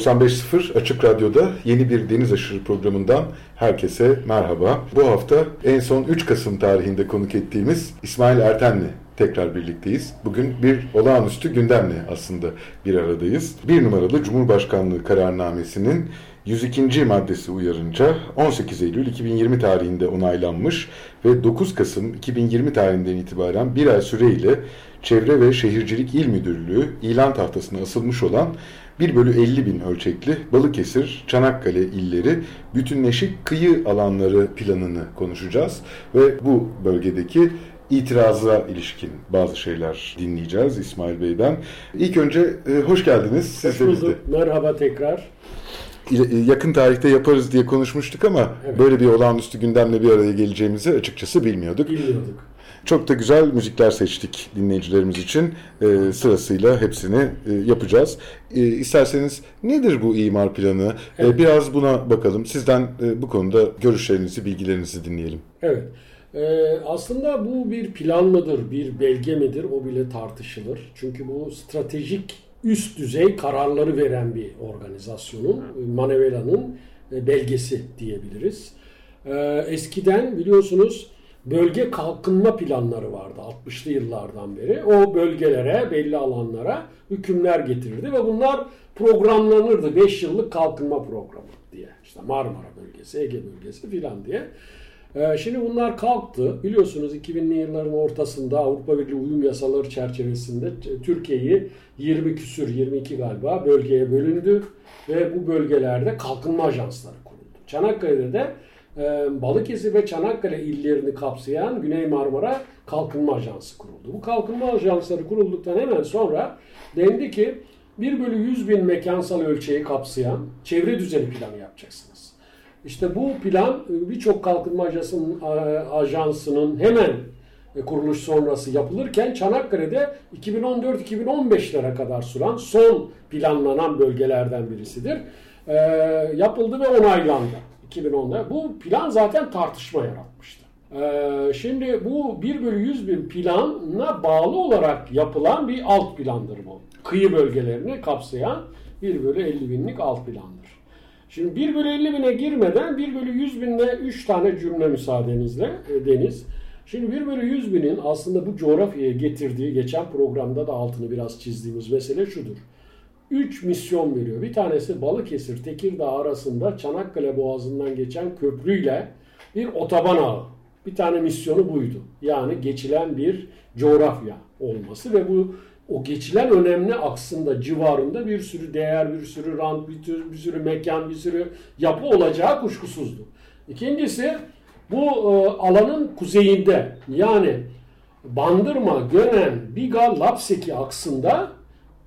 95.0 Açık Radyo'da yeni bir Deniz Aşırı programından herkese merhaba. Bu hafta en son 3 Kasım tarihinde konuk ettiğimiz İsmail Erten'le tekrar birlikteyiz. Bugün bir olağanüstü gündemle aslında bir aradayız. Bir numaralı Cumhurbaşkanlığı kararnamesinin 102. maddesi uyarınca 18 Eylül 2020 tarihinde onaylanmış ve 9 Kasım 2020 tarihinden itibaren bir ay süreyle Çevre ve Şehircilik İl Müdürlüğü ilan tahtasına asılmış olan 1 bölü 50 bin ölçekli Balıkesir, Çanakkale illeri bütünleşik kıyı alanları planını konuşacağız. Ve bu bölgedeki itiraza ilişkin bazı şeyler dinleyeceğiz İsmail Bey'den. İlk önce e, hoş geldiniz. Siz hoş bulduk. Merhaba tekrar e, yakın tarihte yaparız diye konuşmuştuk ama evet. böyle bir olağanüstü gündemle bir araya geleceğimizi açıkçası bilmiyorduk. Bilmiyorduk. Çok da güzel müzikler seçtik dinleyicilerimiz için. E, sırasıyla hepsini e, yapacağız. E, isterseniz nedir bu imar planı? E, evet. E, biraz buna bakalım. Sizden e, bu konuda görüşlerinizi, bilgilerinizi dinleyelim. Evet. E, aslında bu bir plan mıdır, bir belge midir o bile tartışılır. Çünkü bu stratejik üst düzey kararları veren bir organizasyonun, Manevela'nın e, belgesi diyebiliriz. Eskiden biliyorsunuz bölge kalkınma planları vardı 60'lı yıllardan beri. O bölgelere, belli alanlara hükümler getirirdi ve bunlar programlanırdı. 5 yıllık kalkınma programı diye. İşte Marmara bölgesi, Ege bölgesi filan diye. Ee, şimdi bunlar kalktı. Biliyorsunuz 2000'li yılların ortasında Avrupa Birliği uyum yasaları çerçevesinde Türkiye'yi 20 küsür, 22 galiba bölgeye bölündü ve bu bölgelerde kalkınma ajansları kuruldu. Çanakkale'de de Balıkesir ve Çanakkale illerini kapsayan Güney Marmara Kalkınma Ajansı kuruldu. Bu kalkınma ajansları kurulduktan hemen sonra dendi ki 1 bölü 100 bin mekansal ölçeği kapsayan çevre düzeni planı yapacaksınız. İşte bu plan e, birçok kalkınma ajansının, ajansının hemen e, kuruluş sonrası yapılırken Çanakkale'de 2014-2015'lere kadar süren son planlanan bölgelerden birisidir. E, yapıldı ve onaylandı. 2010'da. Bu plan zaten tartışma yaratmıştı. Ee, şimdi bu 1 bölü 100 bin planına bağlı olarak yapılan bir alt plandır bu. Kıyı bölgelerini kapsayan 1 bölü 50 binlik alt plandır. Şimdi 1 bölü 50 bine girmeden 1 bölü 100 binde 3 tane cümle müsaadenizle e, Deniz. Şimdi 1 bölü 100 binin aslında bu coğrafyaya getirdiği geçen programda da altını biraz çizdiğimiz mesele şudur. 3 misyon veriyor. Bir tanesi Balıkesir, Tekirdağ arasında Çanakkale Boğazı'ndan geçen köprüyle bir otoban ağı. Bir tane misyonu buydu. Yani geçilen bir coğrafya olması ve bu o geçilen önemli aksında civarında bir sürü değer, bir sürü rant, bir, tür, bir sürü mekan, bir sürü yapı olacağı kuşkusuzdu. İkincisi bu e, alanın kuzeyinde yani Bandırma, Gönen, Biga, Lapseki aksında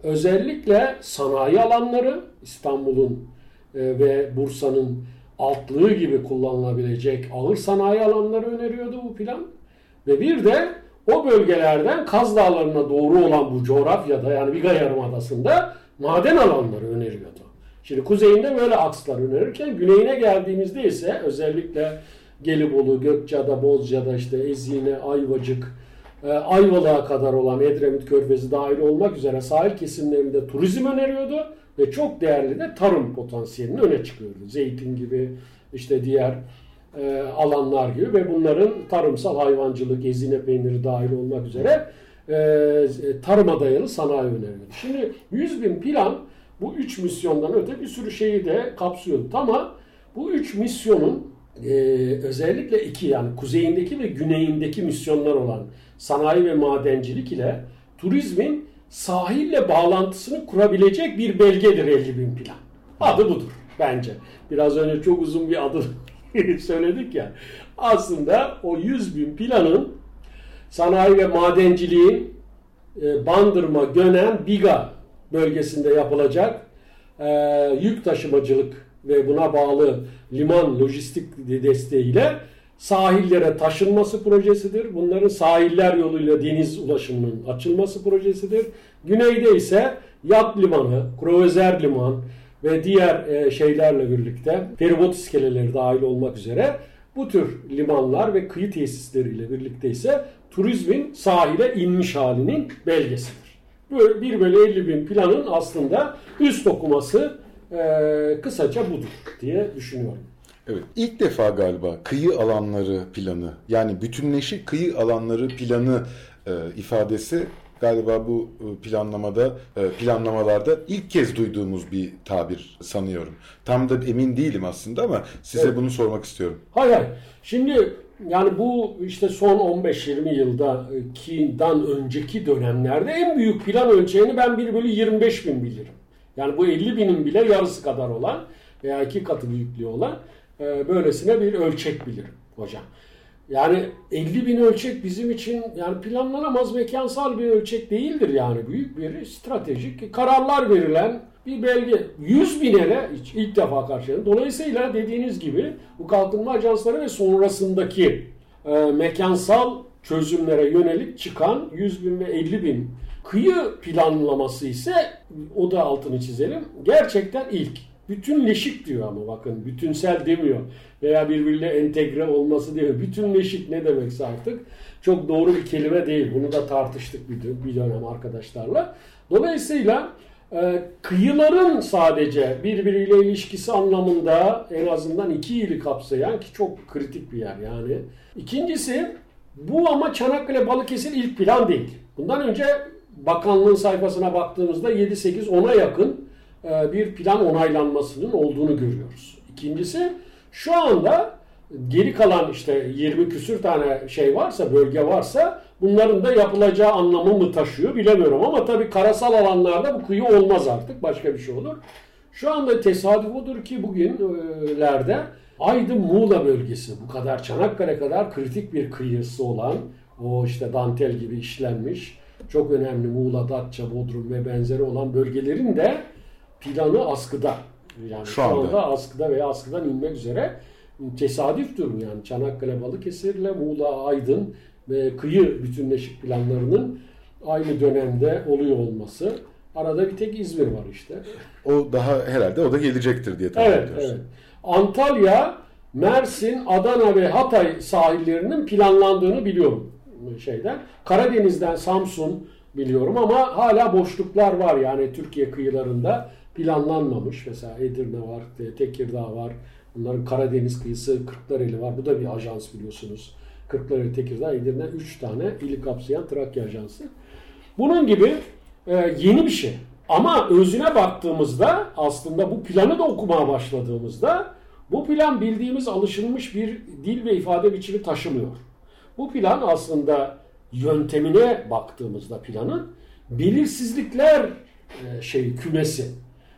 özellikle sanayi alanları İstanbul'un e, ve Bursa'nın altlığı gibi kullanılabilecek ağır sanayi alanları öneriyordu bu plan. Ve bir de o bölgelerden Kaz Dağları'na doğru olan bu coğrafyada yani Biga Yarımadası'nda maden alanları öneriyordu. Şimdi kuzeyinde böyle akslar önerirken güneyine geldiğimizde ise özellikle Gelibolu, Gökçeada, Bozca'da işte Ezine, Ayvacık, Ayvalık'a kadar olan Edremit Körfezi dahil olmak üzere sahil kesimlerinde turizm öneriyordu ve çok değerli de tarım potansiyelini öne çıkıyordu. Zeytin gibi işte diğer e, alanlar gibi ve bunların tarımsal hayvancılık, ezine peyniri dahil olmak üzere e, tarıma dayalı sanayi öneriyordu. Şimdi 100 bin plan bu 3 misyondan öte bir sürü şeyi de kapsıyordu. Ama bu 3 misyonun e, özellikle iki yani kuzeyindeki ve güneyindeki misyonlar olan sanayi ve madencilik ile turizmin sahille bağlantısını kurabilecek bir belgedir 50 bin plan. Adı budur bence. Biraz önce çok uzun bir adı söyledik ya. Aslında o 100 bin planın sanayi ve madenciliğin e, Bandırma, Gönen, Biga bölgesinde yapılacak e, yük taşımacılık ve buna bağlı liman lojistik desteğiyle sahillere taşınması projesidir. Bunların sahiller yoluyla deniz ulaşımının açılması projesidir. Güneyde ise yat limanı, kruvazer liman ve diğer e, şeylerle birlikte feribot iskeleleri dahil olmak üzere bu tür limanlar ve kıyı tesisleriyle birlikte ise turizmin sahile inmiş halinin belgesidir. Böyle 1 bölü 50 bin planın aslında üst okuması e, kısaca budur diye düşünüyorum. Evet. İlk defa galiba kıyı alanları planı yani bütünleşik kıyı alanları planı e, ifadesi galiba bu e, planlamada e, planlamalarda ilk kez duyduğumuz bir tabir sanıyorum. Tam da emin değilim aslında ama size Evet. bunu sormak istiyorum. Hayır hayır. Şimdi yani bu işte son 15-20 yılda ki'den önceki dönemlerde en büyük plan ölçeğini ben 1 bölü 25 bin bilirim. Yani bu 50 binin bile yarısı kadar olan veya iki katı büyüklüğü olan e, böylesine bir ölçek bilirim hocam. Yani 50 bin ölçek bizim için yani planlanamaz mekansal bir ölçek değildir yani büyük bir stratejik kararlar verilen bir belge. 100 binere hiç ilk defa karşıladım. Dolayısıyla dediğiniz gibi bu kalkınma ajansları ve sonrasındaki e, mekansal çözümlere yönelik çıkan 100 bin ve 50 bin kıyı planlaması ise o da altını çizelim gerçekten ilk. Bütünleşik diyor ama bakın bütünsel demiyor veya birbiriyle entegre olması demiyor. Bütünleşik ne demekse artık çok doğru bir kelime değil. Bunu da tartıştık bir, dön- bir dönem arkadaşlarla. Dolayısıyla e, kıyıların sadece birbiriyle ilişkisi anlamında en azından iki ili kapsayan ki çok kritik bir yer yani. İkincisi bu ama Çanakkale Balıkesir ilk plan değil. Bundan önce bakanlığın sayfasına baktığımızda 7-8-10'a yakın bir plan onaylanmasının olduğunu görüyoruz. İkincisi şu anda geri kalan işte 20 küsür tane şey varsa, bölge varsa bunların da yapılacağı anlamı mı taşıyor bilemiyorum. Ama tabii karasal alanlarda bu kıyı olmaz artık. Başka bir şey olur. Şu anda tesadüf odur ki bugünlerde Aydın Muğla bölgesi bu kadar Çanakkale kadar kritik bir kıyısı olan o işte dantel gibi işlenmiş çok önemli Muğla, Datça, Bodrum ve benzeri olan bölgelerin de planı askıda. Yani şu, Şu anda. anda askıda veya askıdan inmek üzere tesadüf durum yani Çanakkale Balıkesir'le Muğla Aydın ve kıyı bütünleşik planlarının aynı dönemde oluyor olması. Arada bir tek İzmir var işte. O daha herhalde o da gelecektir diye tahmin Evet, ediyoruz. evet. Antalya, Mersin, Adana ve Hatay sahillerinin planlandığını biliyorum şeyden. Karadeniz'den Samsun biliyorum ama hala boşluklar var yani Türkiye kıyılarında planlanmamış. Mesela Edirne var, Tekirdağ var. Bunların Karadeniz kıyısı Kırklareli var. Bu da bir ajans biliyorsunuz. Kırklareli, Tekirdağ, Edirne 3 tane ili kapsayan Trakya Ajansı. Bunun gibi e, yeni bir şey. Ama özüne baktığımızda aslında bu planı da okumaya başladığımızda bu plan bildiğimiz alışılmış bir dil ve ifade biçimi taşımıyor. Bu plan aslında yöntemine baktığımızda planın belirsizlikler e, şey kümesi.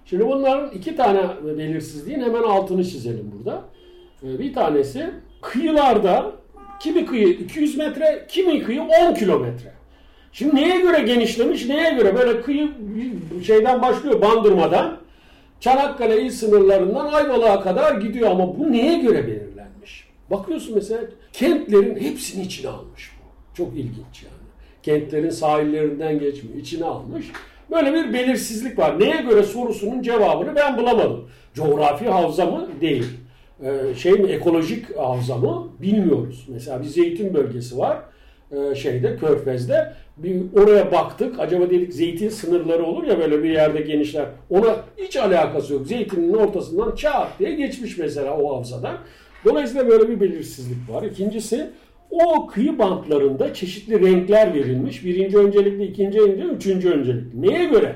Şimdi bunların iki tane belirsizliğin hemen altını çizelim burada. E, Bir tanesi kıyılarda kimi kıyı 200 metre, kimi kıyı 10 kilometre. Şimdi neye göre genişlemiş, neye göre böyle kıyı şeyden başlıyor Bandırma'dan Çanakkale il sınırlarından Ayvalık'a kadar gidiyor ama bu neye göre belirlenmiş? Bakıyorsun mesela kentlerin hepsini içine almış bu. Çok ilginç yani. Kentlerin sahillerinden geçmiyor, içine almış. Böyle bir belirsizlik var. Neye göre sorusunun cevabını ben bulamadım. Coğrafi havza mı? Değil. Ee, şey mi ekolojik havza mı? Bilmiyoruz. Mesela bir zeytin bölgesi var e, şeyde Körfez'de bir oraya baktık. Acaba dedik zeytin sınırları olur ya böyle bir yerde genişler. Ona hiç alakası yok. Zeytinin ortasından çat diye geçmiş mesela o havzadan. Dolayısıyla böyle bir belirsizlik var. İkincisi o kıyı bantlarında çeşitli renkler verilmiş. Birinci öncelikli, ikinci öncelikli, üçüncü öncelikli. Neye göre?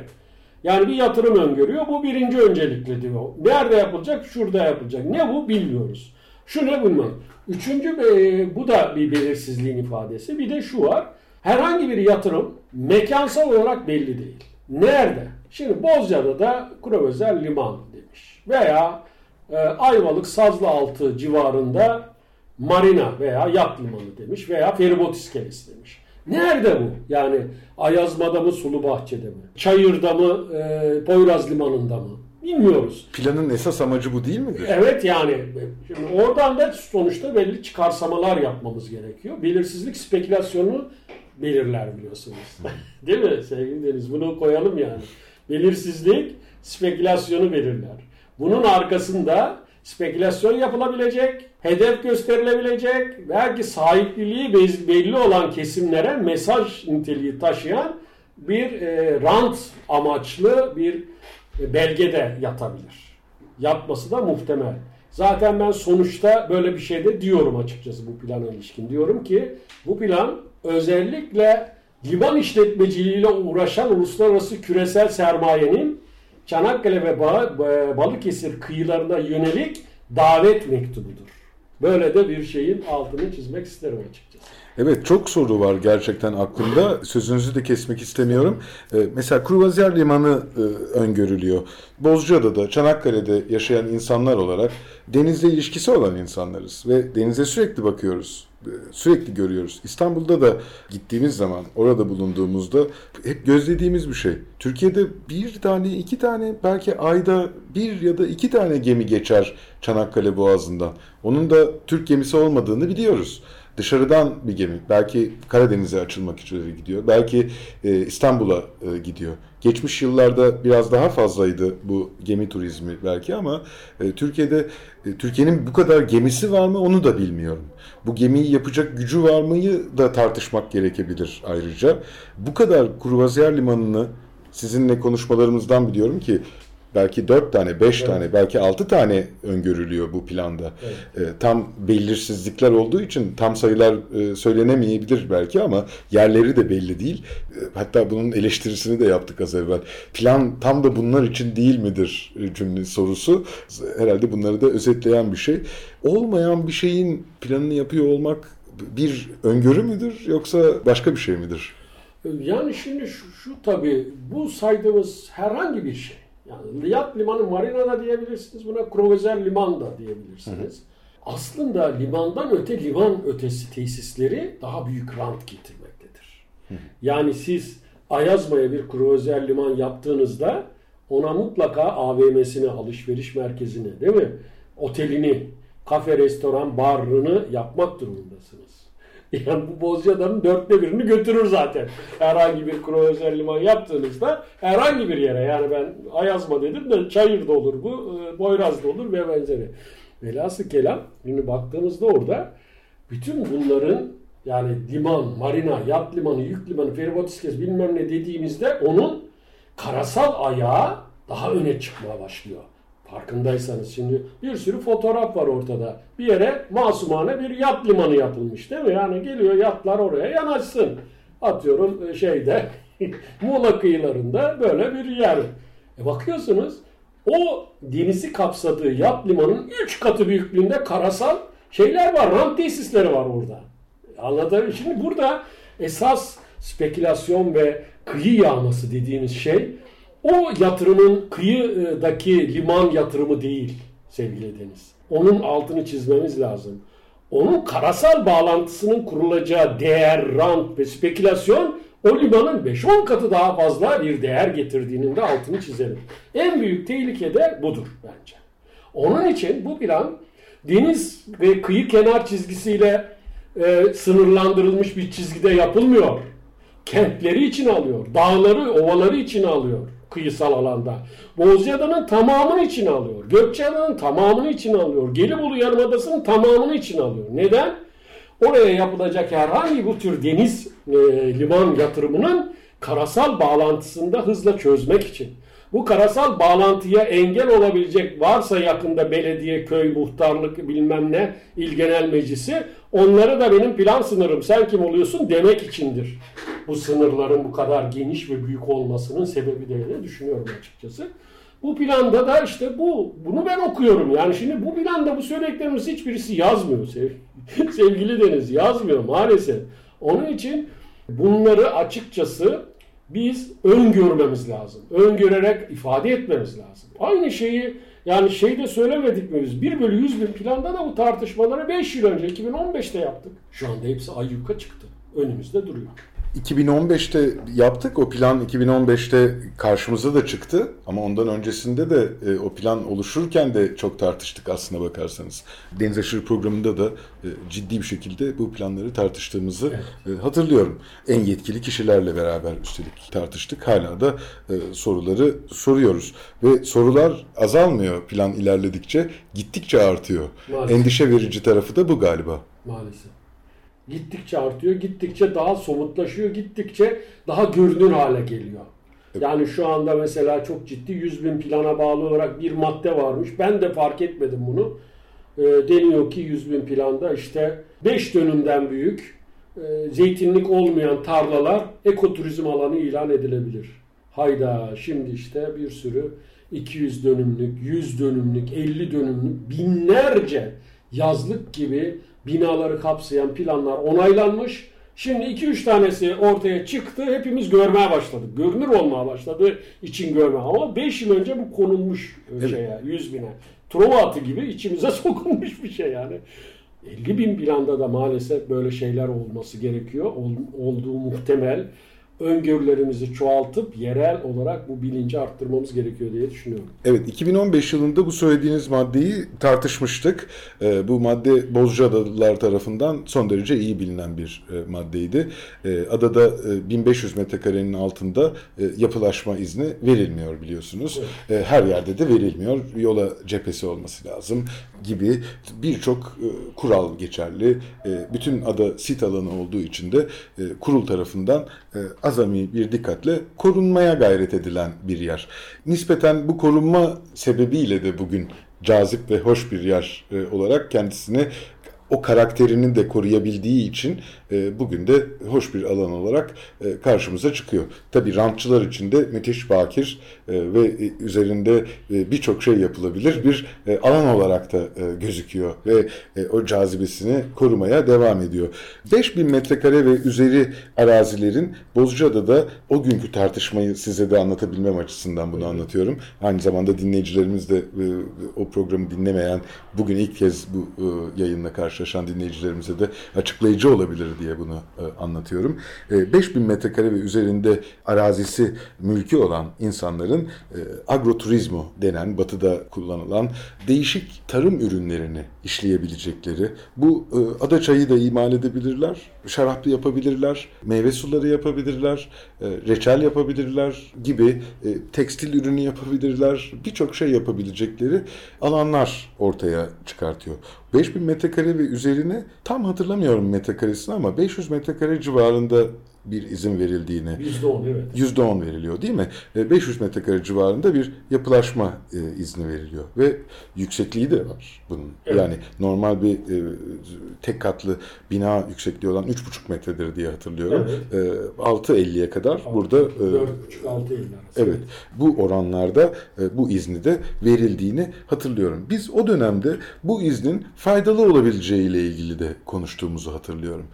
Yani bir yatırım öngörüyor. Bu birinci öncelikli diyor. Nerede yapılacak? Şurada yapılacak. Ne bu? Bilmiyoruz. Şu ne bilmiyorum. Üçüncü e, bu da bir belirsizliğin ifadesi. Bir de şu var. Herhangi bir yatırım mekansal olarak belli değil. Nerede? Şimdi Bozcaada'da Kurovezer Liman demiş. Veya e, Ayvalık Sazlıaltı civarında marina veya yat limanı demiş veya feribot iskelesi demiş. Nerede bu? Yani Ayazma'da mı, Sulu Bahçe'de mi? Çayır'da mı, e, Poyraz Limanı'nda mı? bilmiyoruz. Planın esas amacı bu değil midir? Evet yani şimdi oradan da sonuçta belli çıkarsamalar yapmamız gerekiyor. Belirsizlik spekülasyonunu belirler biliyorsunuz. değil mi sevgili Deniz? Bunu koyalım yani. Belirsizlik spekülasyonu belirler. Bunun arkasında spekülasyon yapılabilecek, hedef gösterilebilecek, belki sahipliliği belli olan kesimlere mesaj niteliği taşıyan bir e, rant amaçlı bir e, belge de yatabilir. Yatması da muhtemel. Zaten ben sonuçta böyle bir şey de diyorum açıkçası bu plana ilişkin. Diyorum ki bu plan özellikle liman işletmeciliğiyle uğraşan uluslararası küresel sermayenin Çanakkale ve Balıkesir kıyılarına yönelik davet mektubudur. Böyle de bir şeyin altını çizmek isterim açıkçası. Evet çok soru var gerçekten aklımda. Sözünüzü de kesmek istemiyorum. Ee, mesela Kruvaziyer Limanı e, öngörülüyor. Bozcaada'da, Çanakkale'de yaşayan insanlar olarak denizle ilişkisi olan insanlarız. Ve denize sürekli bakıyoruz. Sürekli görüyoruz. İstanbul'da da gittiğimiz zaman, orada bulunduğumuzda hep gözlediğimiz bir şey. Türkiye'de bir tane, iki tane, belki ayda bir ya da iki tane gemi geçer Çanakkale Boğazı'ndan. Onun da Türk gemisi olmadığını biliyoruz dışarıdan bir gemi belki Karadeniz'e açılmak üzere gidiyor. Belki e, İstanbul'a e, gidiyor. Geçmiş yıllarda biraz daha fazlaydı bu gemi turizmi belki ama e, Türkiye'de e, Türkiye'nin bu kadar gemisi var mı onu da bilmiyorum. Bu gemiyi yapacak gücü var mıyı da tartışmak gerekebilir ayrıca. Bu kadar Kruvaziyer Limanı'nı sizinle konuşmalarımızdan biliyorum ki belki 4 tane, 5 evet. tane, belki 6 tane öngörülüyor bu planda. Evet. E, tam belirsizlikler olduğu için tam sayılar e, söylenemeyebilir belki ama yerleri de belli değil. E, hatta bunun eleştirisini de yaptık az evvel. Plan tam da bunlar için değil midir e, cümle sorusu. Herhalde bunları da özetleyen bir şey. Olmayan bir şeyin planını yapıyor olmak bir öngörü müdür yoksa başka bir şey midir? Yani şimdi şu, şu tabii bu saydığımız herhangi bir şey yani yat limanı marina da diyebilirsiniz buna, Krovezer liman da diyebilirsiniz. Hı hı. Aslında limandan öte liman ötesi tesisleri daha büyük rant getirmektedir. Hı hı. Yani siz Ayazma'ya bir Krovezer liman yaptığınızda ona mutlaka AVM'sini, alışveriş merkezini, değil mi? Otelini, kafe, restoran, barını yapmak durumundasınız. Yani bu Bozcaada'nın dörtte birini götürür zaten. Herhangi bir özel liman yaptığınızda herhangi bir yere yani ben Ayazma dedim de Çayır'da olur bu, e, Boyraz'da olur ve benzeri. Velhasıl kelam şimdi baktığımızda orada bütün bunların yani liman, marina, yat limanı, yük limanı, feribot iskelesi bilmem ne dediğimizde onun karasal ayağı daha öne çıkmaya başlıyor. Farkındaysanız şimdi bir sürü fotoğraf var ortada. Bir yere masumane bir yat limanı yapılmış değil mi? Yani geliyor yatlar oraya yanaşsın. Atıyorum e, şeyde Muğla kıyılarında böyle bir yer. E bakıyorsunuz o denizi kapsadığı yat limanın 3 katı büyüklüğünde karasal şeyler var. Rant tesisleri var orada. Anladın Şimdi burada esas spekülasyon ve kıyı yağması dediğimiz şey o yatırımın kıyıdaki liman yatırımı değil sevgili Deniz. Onun altını çizmemiz lazım. Onun karasal bağlantısının kurulacağı değer, rant ve spekülasyon o limanın 5-10 katı daha fazla bir değer getirdiğinin de altını çizelim. En büyük tehlike de budur bence. Onun için bu plan deniz ve kıyı kenar çizgisiyle e, sınırlandırılmış bir çizgide yapılmıyor. Kentleri için alıyor, dağları, ovaları için alıyor kıyısal alanda. Bozcaada'nın tamamını için alıyor. Gökçeada'nın tamamını için alıyor. Gelibolu Yarımadası'nın tamamını için alıyor. Neden? Oraya yapılacak herhangi bu tür deniz e, liman yatırımının karasal bağlantısında hızla çözmek için. Bu karasal bağlantıya engel olabilecek varsa yakında belediye, köy, muhtarlık bilmem ne il genel meclisi onları da benim plan sınırım sen kim oluyorsun demek içindir. Bu sınırların bu kadar geniş ve büyük olmasının sebebi de düşünüyorum açıkçası. Bu planda da işte bu bunu ben okuyorum. Yani şimdi bu planda bu söylediklerimiz hiçbirisi yazmıyor sevgili, sevgili Deniz yazmıyor maalesef. Onun için bunları açıkçası biz öngörmemiz lazım. Öngörerek ifade etmemiz lazım. Aynı şeyi yani şeyde söylemedik mi biz? 1 bölü 100 bin planda da bu tartışmaları 5 yıl önce 2015'te yaptık. Şu anda hepsi ayyuka çıktı. Önümüzde duruyor. 2015'te yaptık. O plan 2015'te karşımıza da çıktı. Ama ondan öncesinde de e, o plan oluşurken de çok tartıştık aslına bakarsanız. Deniz Aşırı programında da e, ciddi bir şekilde bu planları tartıştığımızı e, hatırlıyorum. En yetkili kişilerle beraber üstelik tartıştık. Hala da e, soruları soruyoruz. Ve sorular azalmıyor plan ilerledikçe. Gittikçe artıyor. Maalesef. Endişe verici tarafı da bu galiba. Maalesef. Gittikçe artıyor, gittikçe daha somutlaşıyor, gittikçe daha görünür hale geliyor. Yani şu anda mesela çok ciddi 100 bin plana bağlı olarak bir madde varmış. Ben de fark etmedim bunu. E, deniyor ki 100 bin planda işte 5 dönümden büyük e, zeytinlik olmayan tarlalar ekoturizm alanı ilan edilebilir. Hayda şimdi işte bir sürü 200 dönümlük, 100 dönümlük, 50 dönümlük binlerce yazlık gibi binaları kapsayan planlar onaylanmış. Şimdi 2-3 tanesi ortaya çıktı. Hepimiz görmeye başladık. Görünür olmaya başladı için görme. Ama 5 yıl önce bu konulmuş Evet. şeye, 100 bine. Truva atı gibi içimize sokulmuş bir şey yani. 50 bin planda da maalesef böyle şeyler olması gerekiyor. Ol- olduğu muhtemel. Öngörülerimizi çoğaltıp yerel olarak bu bilinci arttırmamız gerekiyor diye düşünüyorum. Evet 2015 yılında bu söylediğiniz maddeyi tartışmıştık. Ee, bu madde Bozcaadalılar tarafından son derece iyi bilinen bir e, maddeydi. Ee, adada e, 1500 metrekarenin altında e, yapılaşma izni verilmiyor biliyorsunuz. E, her yerde de verilmiyor. Yola cephesi olması lazım gibi birçok e, kural geçerli. E, bütün ada sit alanı olduğu için de e, kurul tarafından e, azami bir dikkatle korunmaya gayret edilen bir yer. Nispeten bu korunma sebebiyle de bugün cazip ve hoş bir yer e, olarak kendisini o karakterinin de koruyabildiği için bugün de hoş bir alan olarak e, karşımıza çıkıyor. Tabii rantçılar için de müthiş bakir e, ve e, üzerinde e, birçok şey yapılabilir bir e, alan olarak da e, gözüküyor ve e, o cazibesini korumaya devam ediyor. 5000 metrekare ve üzeri arazilerin Bozcaada'da o günkü tartışmayı size de anlatabilmem açısından bunu anlatıyorum. Aynı zamanda dinleyicilerimiz de e, o programı dinlemeyen bugün ilk kez bu e, yayınla karşılaşan dinleyicilerimize de açıklayıcı olabilir diye bunu e, anlatıyorum. E, 5000 metrekare ve üzerinde arazisi mülkü olan insanların e, agroturizmo denen batıda kullanılan değişik tarım ürünlerini işleyebilecekleri bu e, ada çayı da imal edebilirler, şarap da yapabilirler, meyve suları yapabilirler, e, reçel yapabilirler gibi e, tekstil ürünü yapabilirler, birçok şey yapabilecekleri alanlar ortaya çıkartıyor. 5000 metrekare ve üzerine tam hatırlamıyorum metrekaresini ama 500 metrekare civarında bir izin verildiğini %10 evet. %10 veriliyor değil mi? E, 500 metrekare civarında bir yapılaşma e, izni veriliyor ve yüksekliği de var bunun. Evet. Yani normal bir e, tek katlı bina yüksekliği olan 3,5 metredir diye hatırlıyorum. E, 6.50'ye kadar burada e, 4,5-6 yıl arası. Evet, bu oranlarda bu izni de verildiğini hatırlıyorum. Biz o dönemde bu iznin faydalı olabileceği ile ilgili de konuştuğumuzu hatırlıyorum.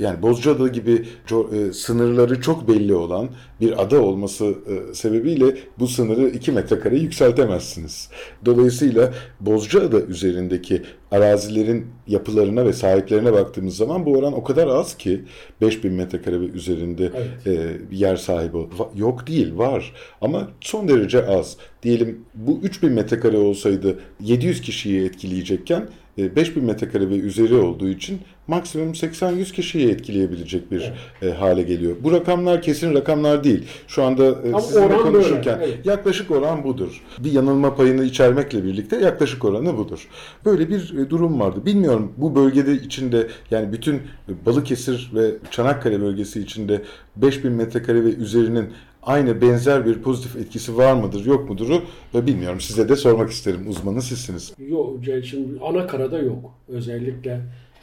Yani Bozcaada gibi co- e, sınırları çok belli olan bir ada olması e, sebebiyle bu sınırı 2 metrekare yükseltemezsiniz. Dolayısıyla Bozcaada üzerindeki arazilerin yapılarına ve sahiplerine baktığımız zaman bu oran o kadar az ki 5000 metrekare ve üzerinde Evet. e, bir yer sahibi yok değil var ama son derece az. Diyelim bu 3000 metrekare olsaydı 700 kişiyi etkileyecekken 5000 metrekare ve üzeri olduğu için maksimum 80-100 kişiyi etkileyebilecek bir e, hale geliyor. Bu rakamlar kesin rakamlar değil. Şu anda e, Ama sizinle konuşurken böyle, evet. yaklaşık oran budur. Bir yanılma payını içermekle birlikte yaklaşık oranı budur. Böyle bir e, durum vardı. Bilmiyorum bu bölgede içinde yani bütün Balıkesir ve Çanakkale bölgesi içinde 5000 metrekare ve üzerinin aynı benzer bir pozitif etkisi var mıdır yok mudur e, bilmiyorum. Size de sormak isterim. Uzmanı sizsiniz. Yok, şimdi ana karada yok. Özellikle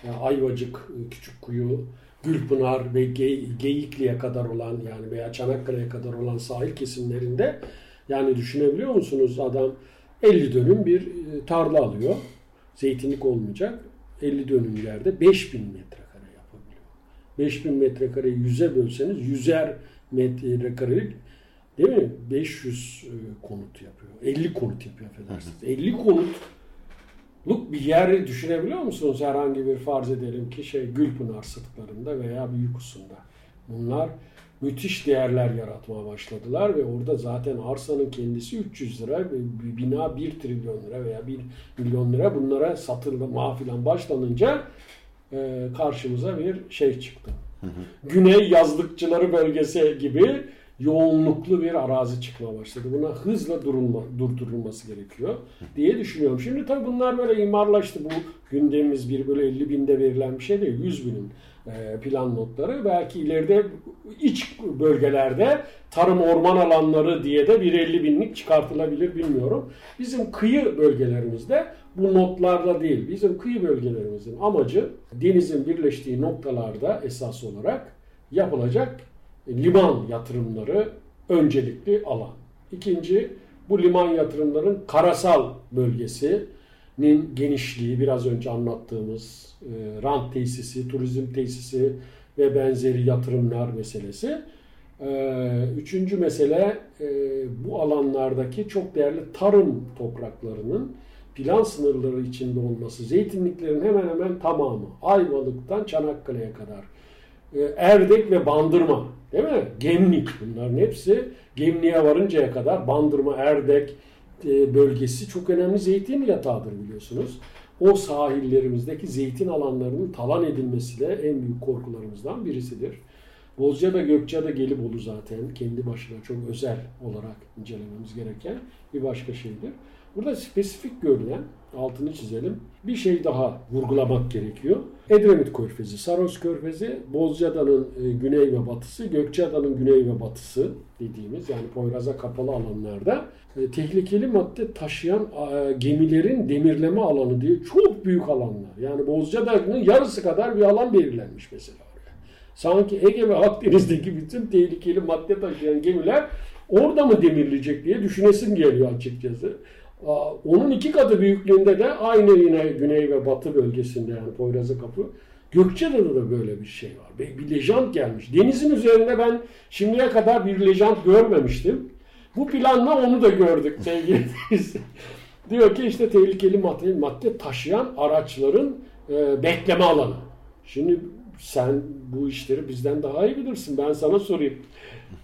ya Ayvacık, Küçükkuyu, Gülpınar ve Ge- Geyikli'ye kadar olan yani veya Çanakkale'ye kadar olan sahil kesimlerinde yani düşünebiliyor musunuz adam 50 dönüm bir e, tarla alıyor. Zeytinlik olmayacak. 50 dönüm yerde 5000 metrekare yapabiliyor. 5000 metrekareyi 100'e bölseniz 100'er metrekarelik değil mi? 500 e, konut yapıyor. 50 konut yapıyor affedersiniz. 50 konut Luk bir yer düşünebiliyor musunuz herhangi bir farz edelim ki şey Gülpınar sırtlarında veya Büyükusunda. Bunlar müthiş değerler yaratmaya başladılar ve orada zaten arsanın kendisi 300 lira ve bir bina 1 trilyon lira veya 1 milyon lira bunlara satılma filan başlanınca e, karşımıza bir şey çıktı. Güney yazlıkçıları bölgesi gibi yoğunluklu bir arazi çıkmaya başladı. Buna hızla durulma, durdurulması gerekiyor diye düşünüyorum. Şimdi tabii bunlar böyle imarlaştı. Bu gündemimiz bir böyle 50 binde verilen bir şey değil. 100 binin e, plan notları. Belki ileride iç bölgelerde tarım orman alanları diye de bir 50 binlik çıkartılabilir bilmiyorum. Bizim kıyı bölgelerimizde bu notlarda değil. Bizim kıyı bölgelerimizin amacı denizin birleştiği noktalarda esas olarak yapılacak liman yatırımları öncelikli alan. İkinci bu liman yatırımların karasal bölgesinin genişliği biraz önce anlattığımız e, rant tesisi, turizm tesisi ve benzeri yatırımlar meselesi. E, üçüncü mesele e, bu alanlardaki çok değerli tarım topraklarının plan sınırları içinde olması. Zeytinliklerin hemen hemen tamamı Ayvalık'tan Çanakkale'ye kadar. E, Erdek ve Bandırma değil mi? Gemlik bunların hepsi Gemliğe varıncaya kadar Bandırma, Erdek e, bölgesi çok önemli zeytin yatağıdır biliyorsunuz. O sahillerimizdeki zeytin alanlarının talan edilmesi de en büyük korkularımızdan birisidir. Bozcaada, Gökçeada, Gelibolu zaten kendi başına çok özel olarak incelememiz gereken bir başka şeydir. Burada spesifik görülen, altını çizelim, bir şey daha vurgulamak gerekiyor. Edremit Körfezi, Saros Körfezi, Bozcaada'nın e, güney ve batısı, Gökçeada'nın güney ve batısı dediğimiz yani Poyraz'a kapalı alanlarda e, tehlikeli madde taşıyan e, gemilerin demirleme alanı diye çok büyük alanlar. Yani Bozcaada'nın yarısı kadar bir alan belirlenmiş mesela. Sanki Ege ve Akdeniz'deki bütün tehlikeli madde taşıyan gemiler orada mı demirleyecek diye düşünesin geliyor açıkçası. Onun iki katı büyüklüğünde de aynı yine güney ve batı bölgesinde yani Poyraz'a kapı. Gökçeada'da da böyle bir şey var. Bir lejant gelmiş. Denizin üzerinde ben şimdiye kadar bir lejant görmemiştim. Bu planla onu da gördük sevgili Diyor ki işte tehlikeli madde, madde taşıyan araçların e, bekleme alanı. Şimdi sen bu işleri bizden daha iyi bilirsin. Ben sana sorayım.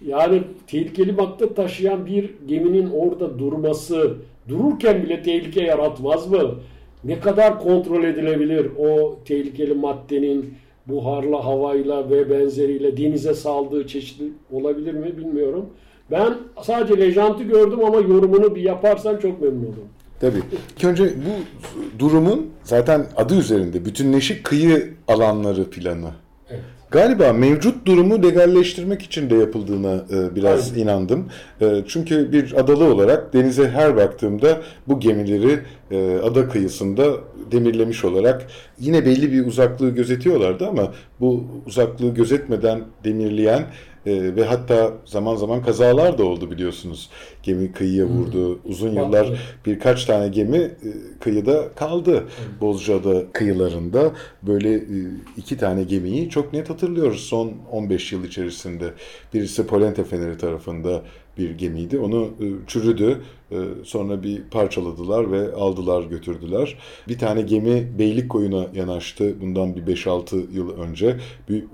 Yani tehlikeli madde taşıyan bir geminin orada durması, dururken bile tehlike yaratmaz mı? Ne kadar kontrol edilebilir o tehlikeli maddenin buharla, havayla ve benzeriyle denize saldığı çeşitli olabilir mi bilmiyorum. Ben sadece lejantı gördüm ama yorumunu bir yaparsan çok memnun olurum. Tabii. İlk önce bu durumun zaten adı üzerinde bütünleşik kıyı alanları planı. Evet. Galiba mevcut durumu legalleştirmek için de yapıldığına e, biraz Aynen. inandım. E, çünkü bir adalı olarak denize her baktığımda bu gemileri e, ada kıyısında demirlemiş olarak yine belli bir uzaklığı gözetiyorlardı ama bu uzaklığı gözetmeden demirleyen e, ve hatta zaman zaman kazalar da oldu biliyorsunuz. Gemi kıyıya vurdu. Hmm. Uzun yıllar birkaç tane gemi e, kıyıda kaldı. Hmm. Bozcaada kıyılarında böyle e, iki tane gemiyi çok net hatırlıyoruz son 15 yıl içerisinde. Birisi Polente Feneri tarafında bir gemiydi. Onu e, çürüdü. E, sonra bir parçaladılar ve aldılar götürdüler. Bir tane gemi Beylik koyuna yanaştı bundan bir 5-6 yıl önce. Bir, e,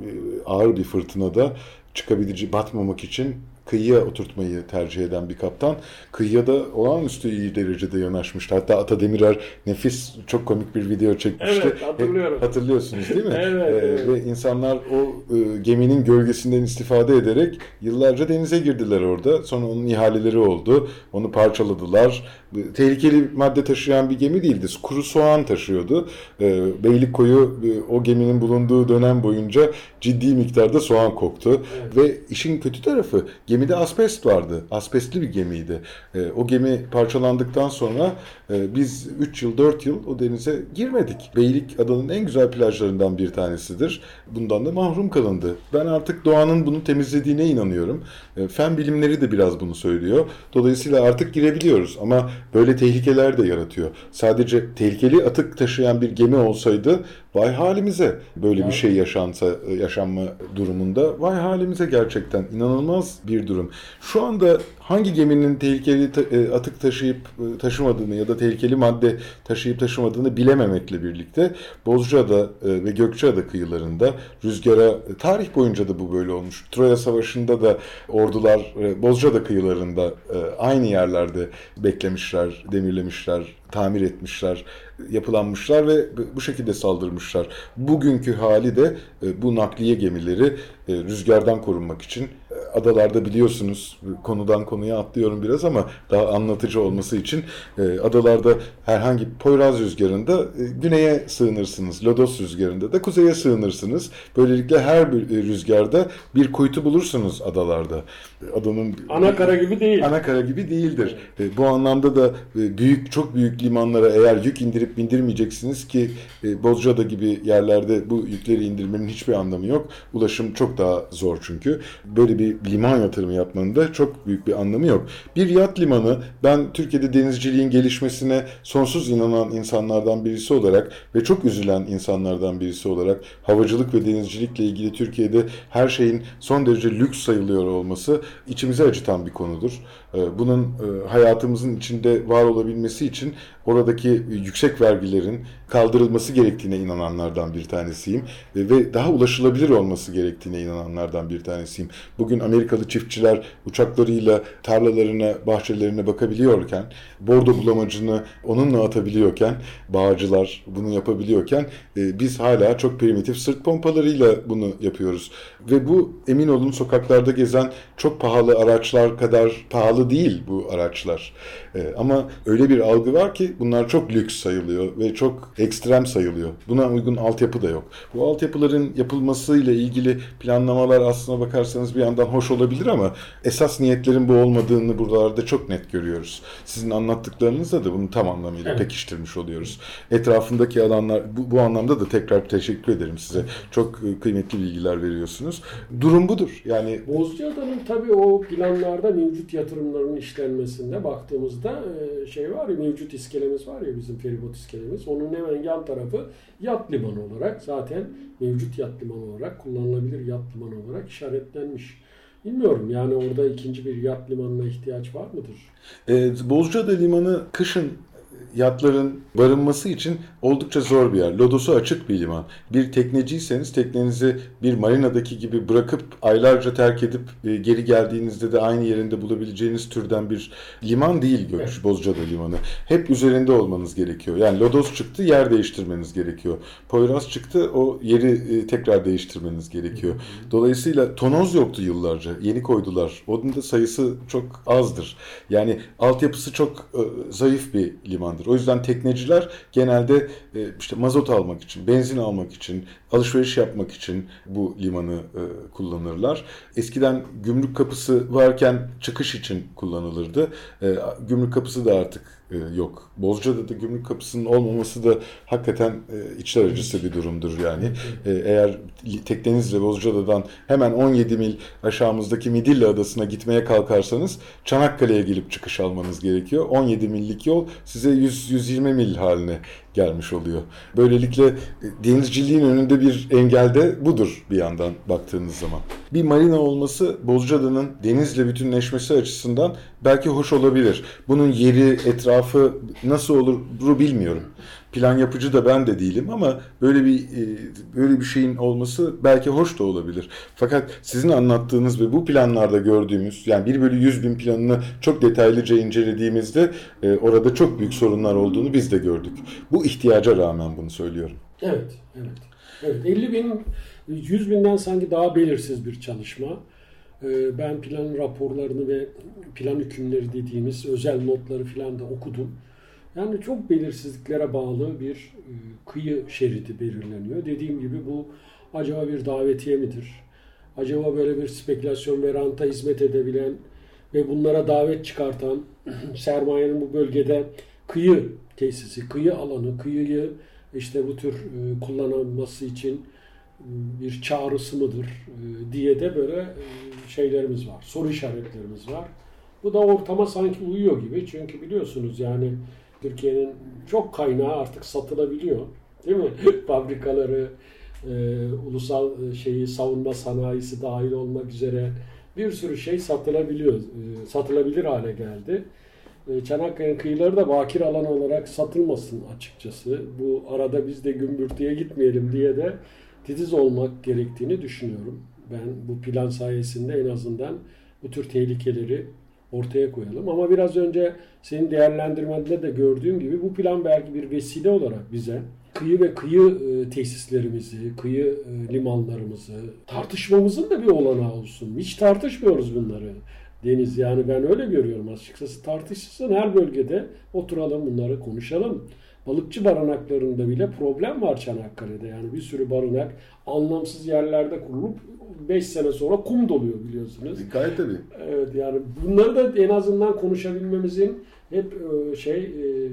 ağır bir fırtınada çıkabileceği batmamak için kıyıya oturtmayı tercih eden bir kaptan. Kıyıya da olağanüstü iyi derecede yanaşmıştı. Hatta Ata Demirer nefis çok komik bir video çekmişti. Evet hatırlıyorum. Hatırlıyorsunuz değil mi? evet, ee, evet. Ve insanlar o e, geminin gölgesinden istifade ederek yıllarca denize girdiler orada. Sonra onun ihaleleri oldu. Onu parçaladılar. Tehlikeli madde taşıyan bir gemi değildi. Kuru soğan taşıyordu. E, Beylikkoyu e, o geminin bulunduğu dönem boyunca ciddi miktarda soğan koktu. Evet. Ve işin kötü tarafı Gemide asbest vardı. Asbestli bir gemiydi. E, o gemi parçalandıktan sonra biz 3 yıl 4 yıl o denize girmedik. Beylik adanın en güzel plajlarından bir tanesidir. Bundan da mahrum kalındı. Ben artık doğanın bunu temizlediğine inanıyorum. E, fen bilimleri de biraz bunu söylüyor. Dolayısıyla artık girebiliyoruz ama böyle tehlikeler de yaratıyor. Sadece tehlikeli atık taşıyan bir gemi olsaydı Vay halimize böyle bir şey yaşansa yaşanma durumunda vay halimize gerçekten inanılmaz bir durum. Şu anda hangi geminin tehlikeli e, atık taşıyıp e, taşımadığını ya da tehlikeli madde taşıyıp taşımadığını bilememekle birlikte Bozcaada e, ve Gökçeada kıyılarında rüzgara tarih boyunca da bu böyle olmuş. Troya Savaşı'nda da ordular Bozcaada kıyılarında aynı yerlerde beklemişler, demirlemişler, tamir etmişler, yapılanmışlar ve bu şekilde saldırmışlar. Bugünkü hali de bu nakliye gemileri rüzgardan korunmak için adalarda biliyorsunuz konudan konuya atlıyorum biraz ama daha anlatıcı olması için e, adalarda herhangi Poyraz rüzgarında e, güneye sığınırsınız. Lodos rüzgarında da kuzeye sığınırsınız. Böylelikle her bir e, rüzgarda bir kuytu bulursunuz adalarda. Adanın ana kara gibi değil. Ana kara gibi değildir. E, bu anlamda da e, büyük çok büyük limanlara eğer yük indirip bindirmeyeceksiniz ki e, Bozcaada gibi yerlerde bu yükleri indirmenin hiçbir anlamı yok. Ulaşım çok daha zor çünkü. Böyle bir liman yatırımı yapmanın da çok büyük bir anlamı yok. Bir yat limanı ben Türkiye'de denizciliğin gelişmesine sonsuz inanan insanlardan birisi olarak ve çok üzülen insanlardan birisi olarak havacılık ve denizcilikle ilgili Türkiye'de her şeyin son derece lüks sayılıyor olması içimize acıtan bir konudur. Ee, bunun e, hayatımızın içinde var olabilmesi için oradaki yüksek vergilerin kaldırılması gerektiğine inananlardan bir tanesiyim ve daha ulaşılabilir olması gerektiğine inananlardan bir tanesiyim. Bugün Amerikalı çiftçiler uçaklarıyla tarlalarına, bahçelerine bakabiliyorken, bordo bulamacını onunla atabiliyorken, bağcılar bunu yapabiliyorken e, biz hala çok primitif sırt pompalarıyla bunu yapıyoruz. Ve bu emin olun sokaklarda gezen çok pahalı araçlar kadar pahalı değil bu araçlar. E, ama öyle bir algı var ki bunlar çok lüks sayılıyor ve çok ekstrem sayılıyor. Buna uygun altyapı da yok. Bu altyapıların yapılmasıyla ilgili planlamalar aslına bakarsanız bir yandan hoş olabilir ama esas niyetlerin bu olmadığını buralarda çok net görüyoruz. Sizin anlattıklarınızda da bunu tam anlamıyla evet. pekiştirmiş oluyoruz. Etrafındaki alanlar bu, bu anlamda da tekrar teşekkür ederim size. Çok e, kıymetli bilgiler veriyorsunuz. Durum budur. Yani Bozcaada'nın tabii o planlarda mevcut yatırımların işlenmesinde baktığımızda e, şey var ya mevcut iskelemiz var ya bizim feribot iskelemiz. Onun hemen yan tarafı yat limanı olarak zaten mevcut yat limanı olarak kullanılabilir yat limanı olarak işaretlenmiş. Bilmiyorum yani orada ikinci bir yat limanına ihtiyaç var mıdır? E, Bozcaada Limanı kışın yatların barınması için oldukça zor bir yer. Lodosu açık bir liman. Bir tekneciyseniz teknenizi bir marinadaki gibi bırakıp aylarca terk edip e, geri geldiğinizde de aynı yerinde bulabileceğiniz türden bir liman değil Göç evet. Bozcaada Limanı. Hep üzerinde olmanız gerekiyor. Yani Lodos çıktı yer değiştirmeniz gerekiyor. Poyraz çıktı o yeri e, tekrar değiştirmeniz gerekiyor. Dolayısıyla tonoz yoktu yıllarca. Yeni koydular. Onun da sayısı çok azdır. Yani altyapısı çok e, zayıf bir limandır. O yüzden tekneciler genelde e, işte mazot almak için, benzin almak için, alışveriş yapmak için bu limanı e, kullanırlar. Eskiden gümrük kapısı varken çıkış için kullanılırdı. E, gümrük kapısı da artık yok. Bozca'da da gümrük kapısının olmaması da hakikaten içler acısı bir durumdur yani. Eğer teknenizle Bozcaada'dan hemen 17 mil aşağımızdaki Midilli Adası'na gitmeye kalkarsanız Çanakkale'ye gelip çıkış almanız gerekiyor. 17 millik yol size 100-120 mil haline gelmiş oluyor. Böylelikle e, denizciliğin önünde bir engel de budur bir yandan baktığınız zaman. Bir marina olması Bozcaada'nın denizle bütünleşmesi açısından belki hoş olabilir. Bunun yeri, etrafı nasıl olur bilmiyorum plan yapıcı da ben de değilim ama böyle bir e, böyle bir şeyin olması belki hoş da olabilir. Fakat sizin anlattığınız ve bu planlarda gördüğümüz yani 1 bölü 100 bin planını çok detaylıca incelediğimizde e, orada çok büyük sorunlar olduğunu biz de gördük. Bu ihtiyaca rağmen bunu söylüyorum. Evet, evet. Evet, 50 bin, 100 binden sanki daha belirsiz bir çalışma. E, ben plan raporlarını ve plan hükümleri dediğimiz özel notları falan da okudum. Yani çok belirsizliklere bağlı bir e, kıyı şeridi belirleniyor. Dediğim gibi bu acaba bir davetiye midir? Acaba böyle bir spekülasyon ve ranta hizmet edebilen ve bunlara davet çıkartan sermayenin bu bölgede kıyı tesisi, kıyı alanı, kıyıyı işte bu tür e, kullanılması için e, bir çağrısı mıdır diye de böyle şeylerimiz var, soru işaretlerimiz var. Bu da ortama sanki uyuyor gibi çünkü biliyorsunuz yani Türkiye'nin çok kaynağı artık satılabiliyor. Değil mi? Fabrikaları, e, ulusal e, şeyi savunma sanayisi dahil olmak üzere bir sürü şey satılabiliyor, e, satılabilir hale geldi. E, Çanakkale'nin kıyıları da bakir alan olarak satılmasın açıkçası. Bu arada biz de gümbürtüye gitmeyelim diye de titiz olmak gerektiğini düşünüyorum. Ben bu plan sayesinde en azından bu tür tehlikeleri ortaya koyalım. Ama biraz önce senin değerlendirmende de gördüğüm gibi bu plan belki bir vesile olarak bize kıyı ve kıyı e, tesislerimizi, kıyı e, limanlarımızı tartışmamızın da bir olanağı olsun. Hiç tartışmıyoruz bunları. Deniz yani ben öyle görüyorum açıkçası. Tartışsın her bölgede oturalım bunları konuşalım. Balıkçı barınaklarında bile problem var Çanakkale'de. Yani bir sürü barınak anlamsız yerlerde kurulup 5 sene sonra kum doluyor biliyorsunuz. Gayet tabii. Evet yani bunları da en azından konuşabilmemizin hep e, şey e,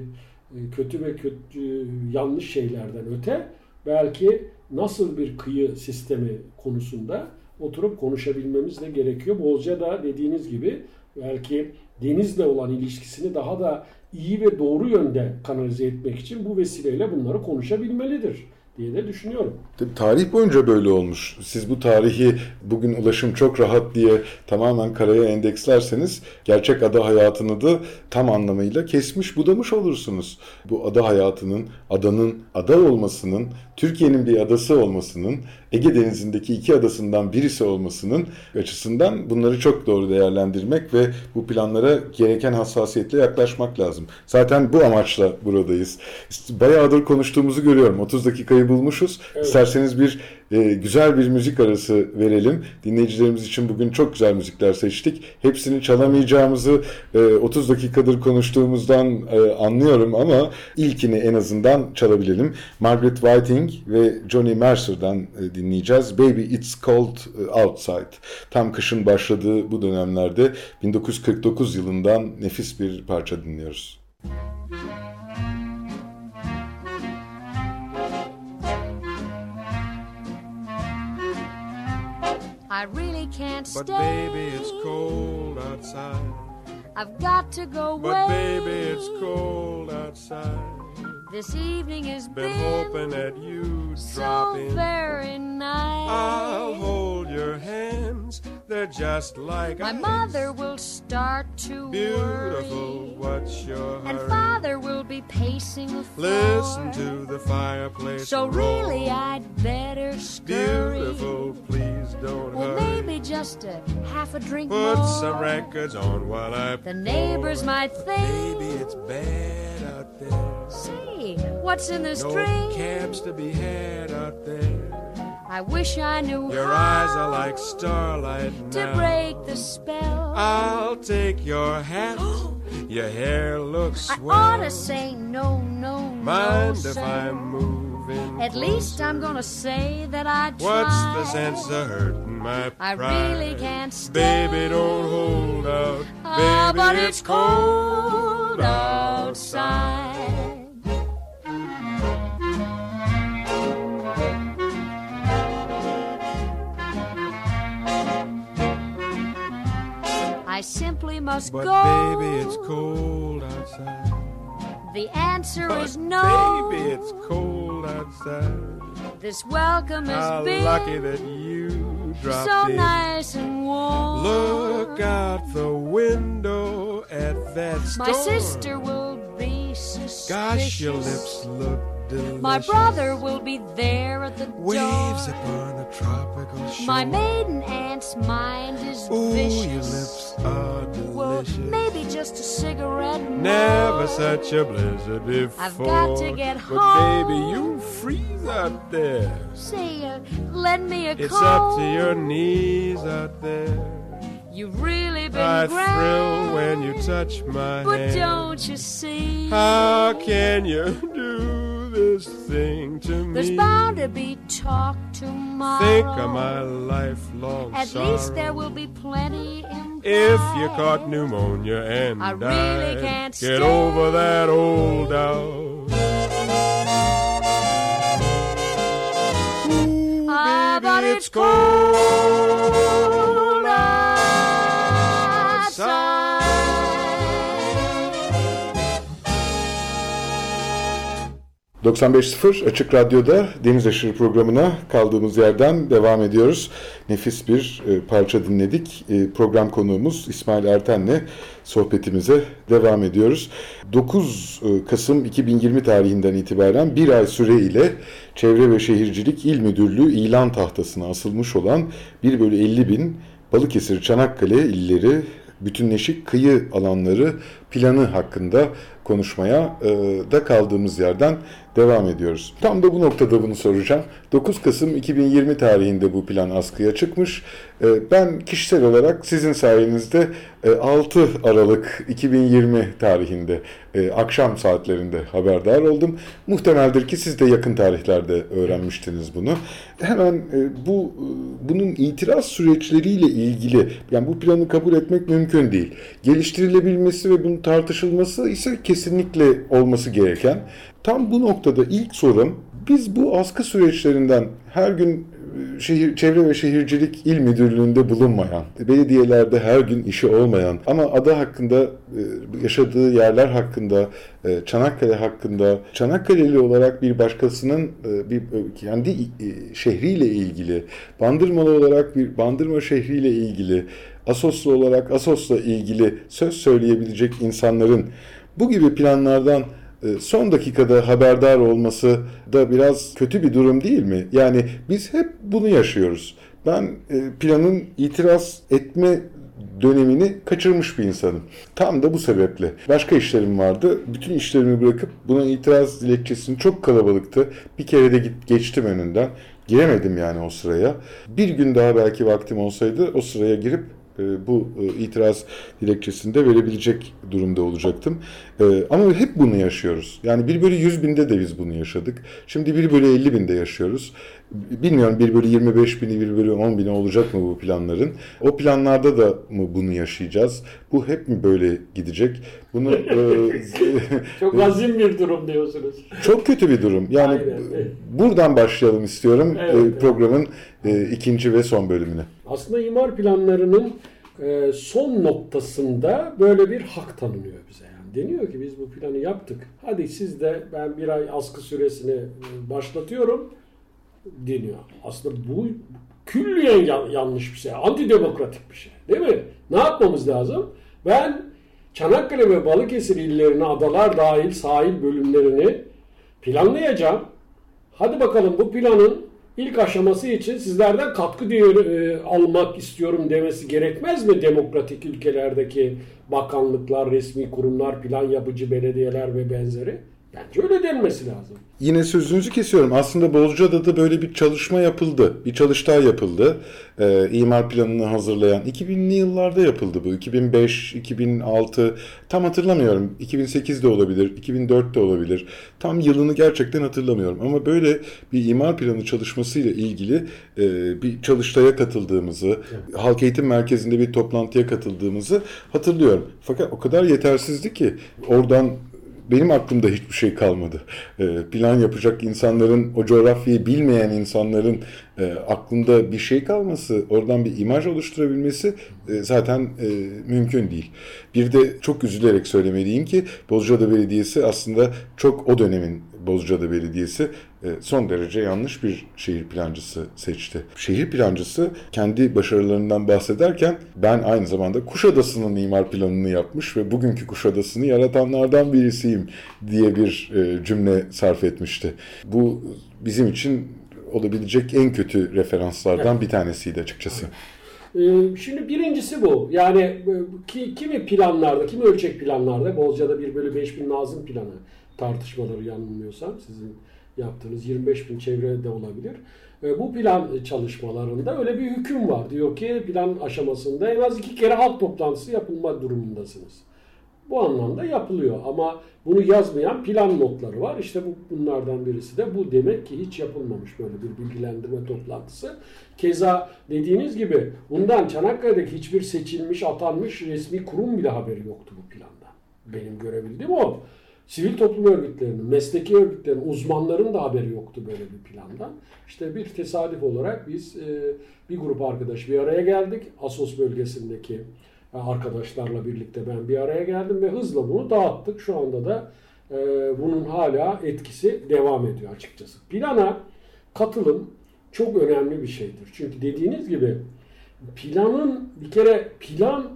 kötü ve kötü yanlış şeylerden öte belki nasıl bir kıyı sistemi konusunda oturup konuşabilmemiz de gerekiyor. Bolca da dediğiniz gibi belki denizle olan ilişkisini daha da iyi ve doğru yönde kanalize etmek için bu vesileyle bunları konuşabilmelidir diye de düşünüyorum. Tabii tarih boyunca böyle olmuş. Siz bu tarihi bugün ulaşım çok rahat diye tamamen karaya endekslerseniz gerçek ada hayatını da tam anlamıyla kesmiş budamış olursunuz. Bu ada hayatının, adanın ada olmasının, Türkiye'nin bir adası olmasının, Ege Denizi'ndeki iki adasından birisi olmasının açısından bunları çok doğru değerlendirmek ve bu planlara gereken hassasiyetle yaklaşmak lazım. Zaten bu amaçla buradayız. Bayağıdır konuştuğumuzu görüyorum. 30 dakikayı bulmuşuz. Evet. İsterseniz bir e, güzel bir müzik arası verelim. Dinleyicilerimiz için bugün çok güzel müzikler seçtik. Hepsini çalamayacağımızı e, 30 dakikadır konuştuğumuzdan e, anlıyorum ama ilkini en azından çalabilelim. Margaret Whiting ve Johnny Mercer'dan e, dinleyeceğiz. Baby It's Cold Outside. Tam kışın başladığı bu dönemlerde 1949 yılından nefis bir parça dinliyoruz. Müzik I really can't but stay. But baby, it's cold outside. I've got to go away. But baby, it's cold outside. This evening has been, been hoping that you'd so drop in. very nice. I'll hold your hands; they're just like my ice. mother will start to Beautiful, worry. what's your hurry? Be pacing the floor. Listen to the fireplace. So roar. really, I'd better scurry. Beautiful, please don't Or hurry. maybe just a half a drink Put more. some records on while I. The neighbors might think. maybe it's bad out there. Say, what's in this no drink? cabs to be had out there. I wish I knew Your how eyes are like starlight to now. break the spell. I'll take your hat. your hair looks I swell. ought to say no, no, Mind no, if. I'm moving? At least I'm gonna say that I tried. What's the sense of hurting my pride? I really can't stay. Baby, don't hold out. Ah, Baby, but it's it's cold outside. I simply must But go. baby, it's cold outside. The answer But is no. Baby, it's cold outside. This welcome has How been lucky that you dropped so in. nice and warm. Look out the window at that storm. My sister will be suspicious. Gosh, your lips look delicious. My brother will be there at the Waves door. upon a tropical shore. My maiden aunt's mind is Ooh, vicious. your lips are well, delicious. maybe just a cigarette more. Never such a blizzard before. I've got to get But home. baby, you freeze out there. Say, uh, lend me a It's coat. up to your knees out there. You've really been I grand. thrill when you touch my But hand. don't you see? How can you do this thing to me? There's bound to be talk tomorrow. Think of my lifelong At sorrow. least there will be plenty in If you caught pneumonia and I really died, can't get stay. over that old doubt. Ooh, Ah, baby, but it's cold 95.0 Açık Radyo'da Deniz Aşırı programına kaldığımız yerden devam ediyoruz. Nefis bir e, parça dinledik. E, program konuğumuz İsmail Erten'le sohbetimize devam ediyoruz. 9 e, Kasım 2020 tarihinden itibaren bir ay süre ile Çevre ve Şehircilik İl Müdürlüğü ilan tahtasına asılmış olan 1 bölü 50 bin Balıkesir, Çanakkale illeri bütünleşik kıyı alanları planı hakkında konuşmaya e, da kaldığımız yerden devam ediyoruz. Tam da bu noktada bunu soracağım. 9 Kasım 2020 tarihinde bu plan askıya çıkmış. E, ben kişisel olarak sizin sayenizde e, 6 Aralık 2020 tarihinde e, akşam saatlerinde haberdar oldum. Muhtemeldir ki siz de yakın tarihlerde öğrenmiştiniz bunu. Hemen e, bu e, bunun itiraz süreçleriyle ilgili yani bu planı kabul etmek mümkün değil. Geliştirilebilmesi ve bunun tartışılması ise kesinlikle olması gereken. Tam bu noktada ilk sorum biz bu askı süreçlerinden her gün şehir, Çevre ve Şehircilik İl Müdürlüğü'nde bulunmayan, belediyelerde her gün işi olmayan ama ada hakkında, e, yaşadığı yerler hakkında, e, Çanakkale hakkında, Çanakkale'li olarak bir başkasının bir kendi şehriyle ilgili, Bandırmalı olarak bir Bandırma şehriyle ilgili, Asoslu olarak Asos'la ilgili söz söyleyebilecek insanların bu gibi planlardan son dakikada haberdar olması da biraz kötü bir durum değil mi? Yani biz hep bunu yaşıyoruz. Ben planın itiraz etme dönemini kaçırmış bir insanım. Tam da bu sebeple. Başka işlerim vardı. Bütün işlerimi bırakıp buna itiraz dilekçesini çok kalabalıktı. Bir kere de git, geçtim önünden. Giremedim yani o sıraya. Bir gün daha belki vaktim olsaydı o sıraya girip bu itiraz dilekçesinde verebilecek durumda olacaktım. Ama hep bunu yaşıyoruz. Yani 1 bölü 100 binde de biz bunu yaşadık. Şimdi 1 bölü 50 binde yaşıyoruz. Bilmiyorum 1 bölü 25 bini, 1 bölü 10 bini olacak mı bu planların? O planlarda da mı bunu yaşayacağız? Bu hep mi böyle gidecek? Bunu Çok azim bir durum diyorsunuz. Çok kötü bir durum. Yani Aynen, evet. buradan başlayalım istiyorum Evet, evet. programın ikinci ve son bölümüne. Aslında imar planlarının e, son noktasında böyle bir hak tanınıyor bize. Yani deniyor ki biz bu planı yaptık. Hadi siz de ben bir ay askı süresini e, başlatıyorum deniyor. Aslında bu külliyen ya- yanlış bir şey. Antidemokratik bir şey. Değil mi? Ne yapmamız lazım? Ben Çanakkale ve Balıkesir illerini adalar dahil sahil bölümlerini planlayacağım. Hadi bakalım bu planın ilk aşaması için sizlerden katkı diyor, e, almak istiyorum demesi gerekmez mi demokratik ülkelerdeki bakanlıklar, resmi kurumlar, plan yapıcı belediyeler ve benzeri? Bence öyle denmesi lazım. Yine sözünüzü kesiyorum. Aslında Bozcaada'da böyle bir çalışma yapıldı. Bir çalıştay yapıldı. Ee, imar planını hazırlayan. 2000'li yıllarda yapıldı bu. 2005, 2006 tam hatırlamıyorum. 2008 de olabilir, 2004 de olabilir. Tam yılını gerçekten hatırlamıyorum. Ama böyle bir imar planı çalışmasıyla ilgili e, bir çalıştaya katıldığımızı, Halk Eğitim Merkezi'nde bir toplantıya katıldığımızı hatırlıyorum. Fakat o kadar yetersizdi ki oradan benim aklımda hiçbir şey kalmadı. E, plan yapacak insanların, o coğrafyayı bilmeyen insanların e, aklında bir şey kalması, oradan bir imaj oluşturabilmesi e, zaten e, mümkün değil. Bir de çok üzülerek söylemeliyim ki Bozcaada Belediyesi aslında çok o dönemin Bozcaada Belediyesi e, son derece yanlış bir şehir plancısı seçti. Şehir plancısı kendi başarılarından bahsederken ben aynı zamanda Kuşadası'nın imar planını yapmış ve bugünkü Kuşadası'nı yaratanlardan birisiyim diye bir e, cümle sarf etmişti. Bu bizim için olabilecek en kötü referanslardan bir tanesiydi açıkçası. Ee, Şimdi birincisi bu. Yani e, ki, kimi planlarda, kimi ölçek planlarda Bozca'da 1 bölü 5 bin Nazım planı tartışmaları yanılmıyorsam sizin yaptığınız 25 bin çevrede olabilir. E, Bu plan çalışmalarında öyle bir hüküm var. Diyor ki plan aşamasında en az iki kere halk toplantısı yapılma durumundasınız. Bu anlamda yapılıyor ama bunu yazmayan plan notları var. İşte bu bunlardan birisi de bu demek ki hiç yapılmamış böyle bir bilgilendirme toplantısı. Keza dediğiniz gibi bundan Çanakkale'deki hiçbir seçilmiş, atanmış resmi kurum bile haberi yoktu bu planda. Benim görebildiğim o. Sivil toplum örgütlerinin, mesleki örgütlerin, uzmanların da haberi yoktu böyle bir plandan. İşte bir tesadüf olarak biz e, bir grup arkadaş bir araya geldik. Asos bölgesindeki e, arkadaşlarla birlikte ben bir araya geldim ve hızla bunu dağıttık. Şu anda da e, bunun hala etkisi devam ediyor açıkçası. Plana katılım çok önemli bir şeydir. Çünkü dediğiniz gibi planın bir kere plan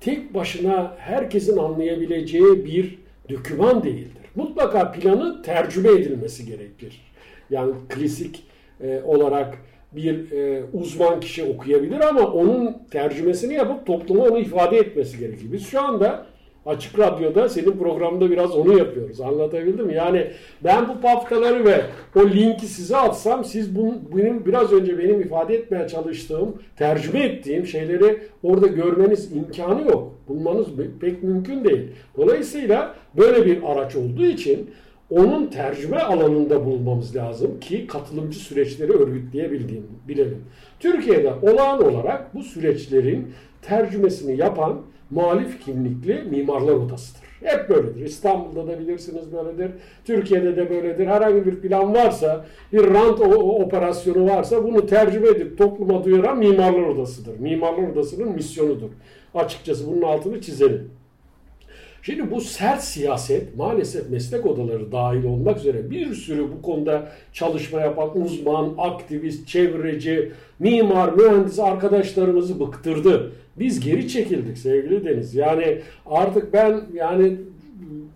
tek başına herkesin anlayabileceği bir döküman değildir. Mutlaka planı tercüme edilmesi gerekir. Yani klasik e, olarak bir e, uzman kişi okuyabilir ama onun tercümesini yapıp topluma onu ifade etmesi gerekir. Biz şu anda Açık Radyo'da senin programda biraz onu yapıyoruz. Anlatabildim mi? Yani ben bu paftaları ve o linki size atsam siz bunun, benim biraz önce benim ifade etmeye çalıştığım, tercüme ettiğim şeyleri orada görmeniz imkanı yok. Bulmanız pek mümkün değil. Dolayısıyla böyle bir araç olduğu için onun tercüme alanında bulmamız lazım ki katılımcı süreçleri örgütleyebildiğim bilelim. Türkiye'de olağan olarak bu süreçlerin tercümesini yapan muhalif kimlikli mimarlar odasıdır. Hep böyledir. İstanbul'da da bilirsiniz böyledir. Türkiye'de de böyledir. Herhangi bir plan varsa, bir rant operasyonu varsa bunu tercüme edip topluma duyuran mimarlar odasıdır. Mimarlar odasının misyonudur. Açıkçası bunun altını çizelim. Şimdi bu sert siyaset maalesef meslek odaları dahil olmak üzere bir sürü bu konuda çalışma yapan uzman, aktivist, çevreci, mimar, mühendis arkadaşlarımızı bıktırdı. Biz geri çekildik sevgili Deniz. Yani artık ben yani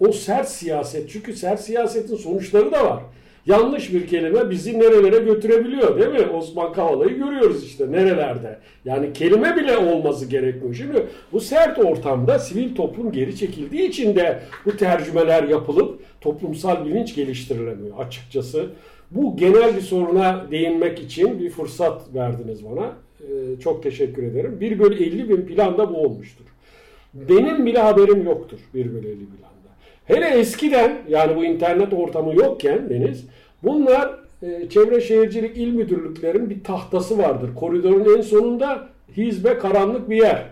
o sert siyaset çünkü sert siyasetin sonuçları da var. Yanlış bir kelime bizi nerelere götürebiliyor değil mi? Osman Kavala'yı görüyoruz işte nerelerde. Yani kelime bile olması gerekmiyor. Şimdi bu sert ortamda sivil toplum geri çekildiği için de bu tercümeler yapılıp toplumsal bilinç geliştirilemiyor açıkçası. Bu genel bir soruna değinmek için bir fırsat verdiniz bana. Ee, çok teşekkür ederim. 1 bölü 50 bin planda bu olmuştur. Benim bile haberim yoktur 1 bölü 50 planda. Hele eskiden yani bu internet ortamı yokken Deniz bunlar e, Çevre Şehircilik İl Müdürlüklerin bir tahtası vardır. Koridorun en sonunda hizbe karanlık bir yer.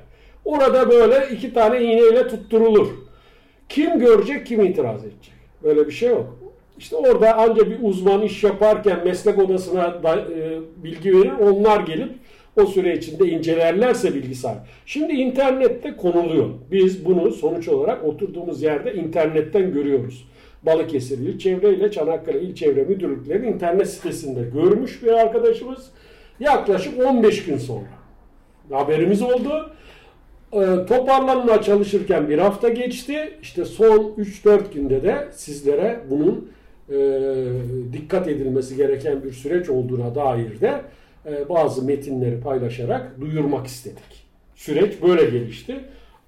Orada böyle iki tane iğneyle tutturulur. Kim görecek kim itiraz edecek. Böyle bir şey yok. İşte orada ancak bir uzman iş yaparken meslek odasına da, e, bilgi verir. Onlar gelip o süre içinde incelerlerse bilgisayar. Şimdi internette konuluyor. Biz bunu sonuç olarak oturduğumuz yerde internetten görüyoruz. Balıkesir İl Çevre ile Çanakkale İl Çevre Müdürlükleri internet sitesinde görmüş bir arkadaşımız. Yaklaşık 15 gün sonra haberimiz oldu. E, toparlanmaya çalışırken bir hafta geçti. İşte son 3-4 günde de sizlere bunun e, dikkat edilmesi gereken bir süreç olduğuna dair de bazı metinleri paylaşarak duyurmak istedik. Süreç böyle gelişti.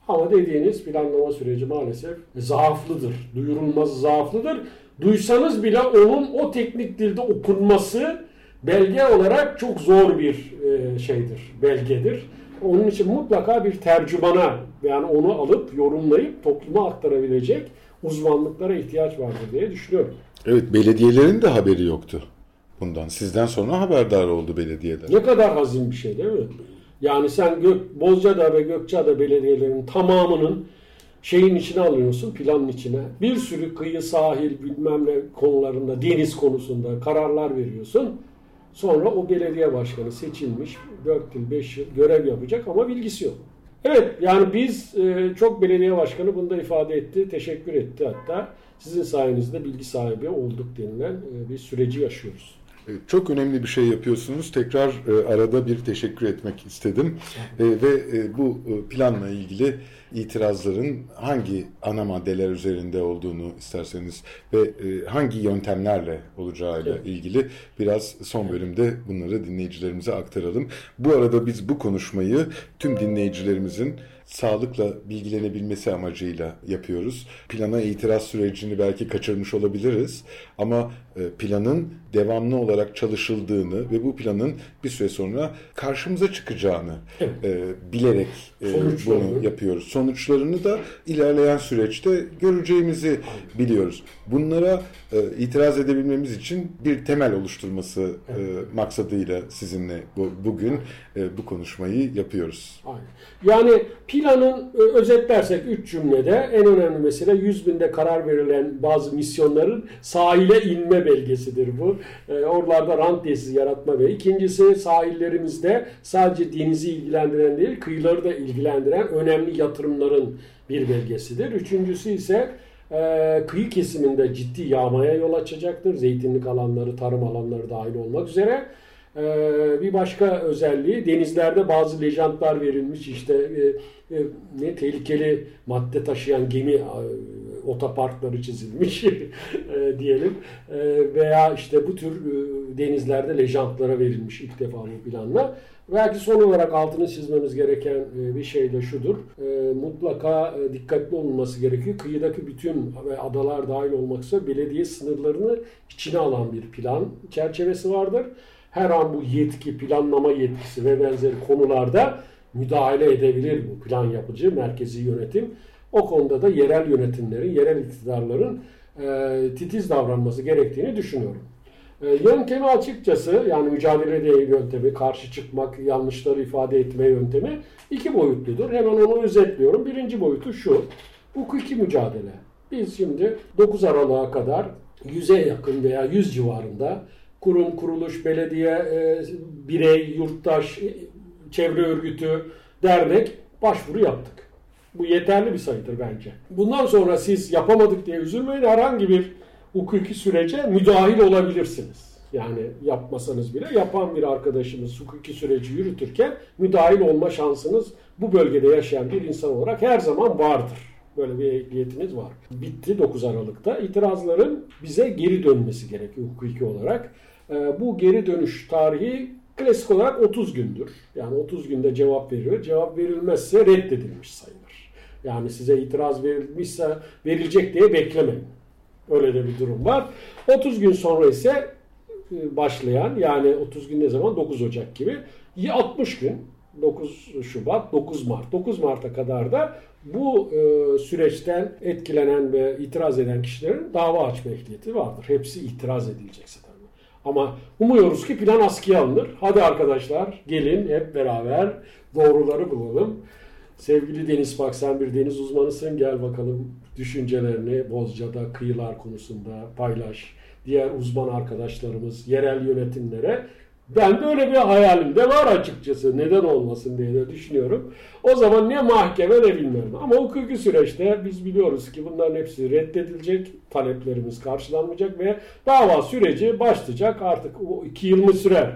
Ama dediğiniz planlama süreci maalesef zaaflıdır. Duyurulması zaaflıdır. Duysanız bile onun o teknik dilde okunması belge olarak çok zor bir e, şeydir, belgedir. Onun için mutlaka bir tercümana yani onu alıp yorumlayıp topluma aktarabilecek uzmanlıklara ihtiyaç vardır diye düşünüyorum. Evet belediyelerin de haberi yoktu bundan. Sizden sonra haberdar oldu belediyeler. Ne kadar hazin bir şey değil mi? Yani sen Gök, Bozcaada ve Gökçeada belediyelerinin tamamının şeyin içine alıyorsun, planın içine. Bir sürü kıyı, sahil, bilmem ne konularında, deniz konusunda kararlar veriyorsun. Sonra o belediye başkanı seçilmiş, 4 yıl, 5 yıl görev yapacak ama bilgisi yok. Evet, yani biz e, çok belediye başkanı bunu da ifade etti, teşekkür etti hatta. Sizin sayenizde bilgi sahibi olduk denilen e, bir süreci yaşıyoruz. E, çok önemli bir şey yapıyorsunuz. Tekrar e, arada bir teşekkür etmek istedim. E, ve bu planla ilgili itirazların hangi ana maddeler üzerinde olduğunu isterseniz ve hangi yöntemlerle olacağıyla Evet. ilgili biraz son bölümde bunları dinleyicilerimize aktaralım. Bu arada biz bu konuşmayı tüm dinleyicilerimizin sağlıkla bilgilenebilmesi amacıyla yapıyoruz. Plana itiraz sürecini belki kaçırmış olabiliriz ama e, planın devamlı olarak çalışıldığını ve bu planın bir süre sonra karşımıza çıkacağını e, bilerek e, bunu yapıyoruz. Sonuçlarını da ilerleyen süreçte göreceğimizi biliyoruz. Bunlara e, itiraz edebilmemiz için bir temel oluşturması e, maksadıyla sizinle bu, bugün e, bu konuşmayı yapıyoruz. Aynen. Yani planın e, özetlersek 3 cümlede en önemli mesele 100 binde karar verilen bazı misyonların sahile inme belgesidir bu. E, oralarda rant tesisi yaratma ve ikincisi sahillerimizde sadece denizi ilgilendiren değil kıyıları da ilgilendiren önemli yatırımların bir belgesidir. Üçüncüsü ise e, kıyı kesiminde ciddi yağmaya yol açacaktır. Zeytinlik alanları, tarım alanları dahil olmak üzere. E, bir başka özelliği denizlerde bazı lejantlar verilmiş işte e, e, ne tehlikeli madde taşıyan gemi e, otoparkları çizilmiş diyelim veya işte bu tür denizlerde lejantlara verilmiş ilk defa bu planla. Belki son olarak altını çizmemiz gereken bir şey de şudur. Mutlaka dikkatli olunması gerekiyor. Kıyıdaki bütün ve adalar dahil olmak üzere belediye sınırlarını içine alan bir plan çerçevesi vardır. Her an bu yetki, planlama yetkisi ve benzeri konularda müdahale edebilir bu plan yapıcı merkezi yönetim. O konuda da yerel yönetimlerin, yerel iktidarların e, titiz davranması gerektiğini düşünüyorum. E, yöntemi açıkçası yani mücadele değil yöntemi, karşı çıkmak, yanlışları ifade etme yöntemi iki boyutludur. Hemen onu özetliyorum. Birinci boyutu şu. Hukuki mücadele. Biz şimdi 9 Aralık'a kadar 100'e yakın veya 100 civarında kurum, kuruluş, belediye, e, birey, yurttaş, e, çevre örgütü, dernek başvuru yaptık. Bu yeterli bir sayıdır bence. Bundan sonra siz yapamadık diye üzülmeyin. Herhangi bir hukuki sürece müdahil olabilirsiniz. Yani yapmasanız bile yapan bir arkadaşımız hukuki süreci yürütürken müdahil olma şansınız bu bölgede yaşayan bir insan olarak her zaman vardır. Böyle bir ehliyetiniz var. Bitti 9 Aralık'ta. İtirazların bize geri dönmesi gerekiyor hukuki olarak. Ee, Bu geri dönüş tarihi klasik olarak 30 gündür. Yani 30 günde cevap veriyor. Cevap verilmezse reddedilmiş sayılır. Yani size itiraz verilmişse verilecek diye beklemeyin. Öyle de bir durum var. 30 gün sonra ise e, başlayan yani 30 gün ne zaman? 9 Ocak gibi. 60 gün 9 Şubat, 9 Mart. 9 Mart'a kadar da bu e, süreçten etkilenen ve itiraz eden kişilerin dava açma ehliyeti vardır. Hepsi itiraz edilecekse. Ama umuyoruz ki plan askıya alınır. Hadi arkadaşlar gelin hep beraber doğruları bulalım. Sevgili Deniz Bak sen bir deniz uzmanısın. Gel bakalım düşüncelerini Bozca'da kıyılar konusunda paylaş. Diğer uzman arkadaşlarımız yerel yönetimlere ben de öyle bir hayalim de var açıkçası. Neden olmasın diye de düşünüyorum. O zaman ne mahkeme ne bilmem. Ama hukuki süreçte biz biliyoruz ki bunların hepsi reddedilecek. Taleplerimiz karşılanmayacak ve dava süreci başlayacak. Artık o iki yıl mı sürer?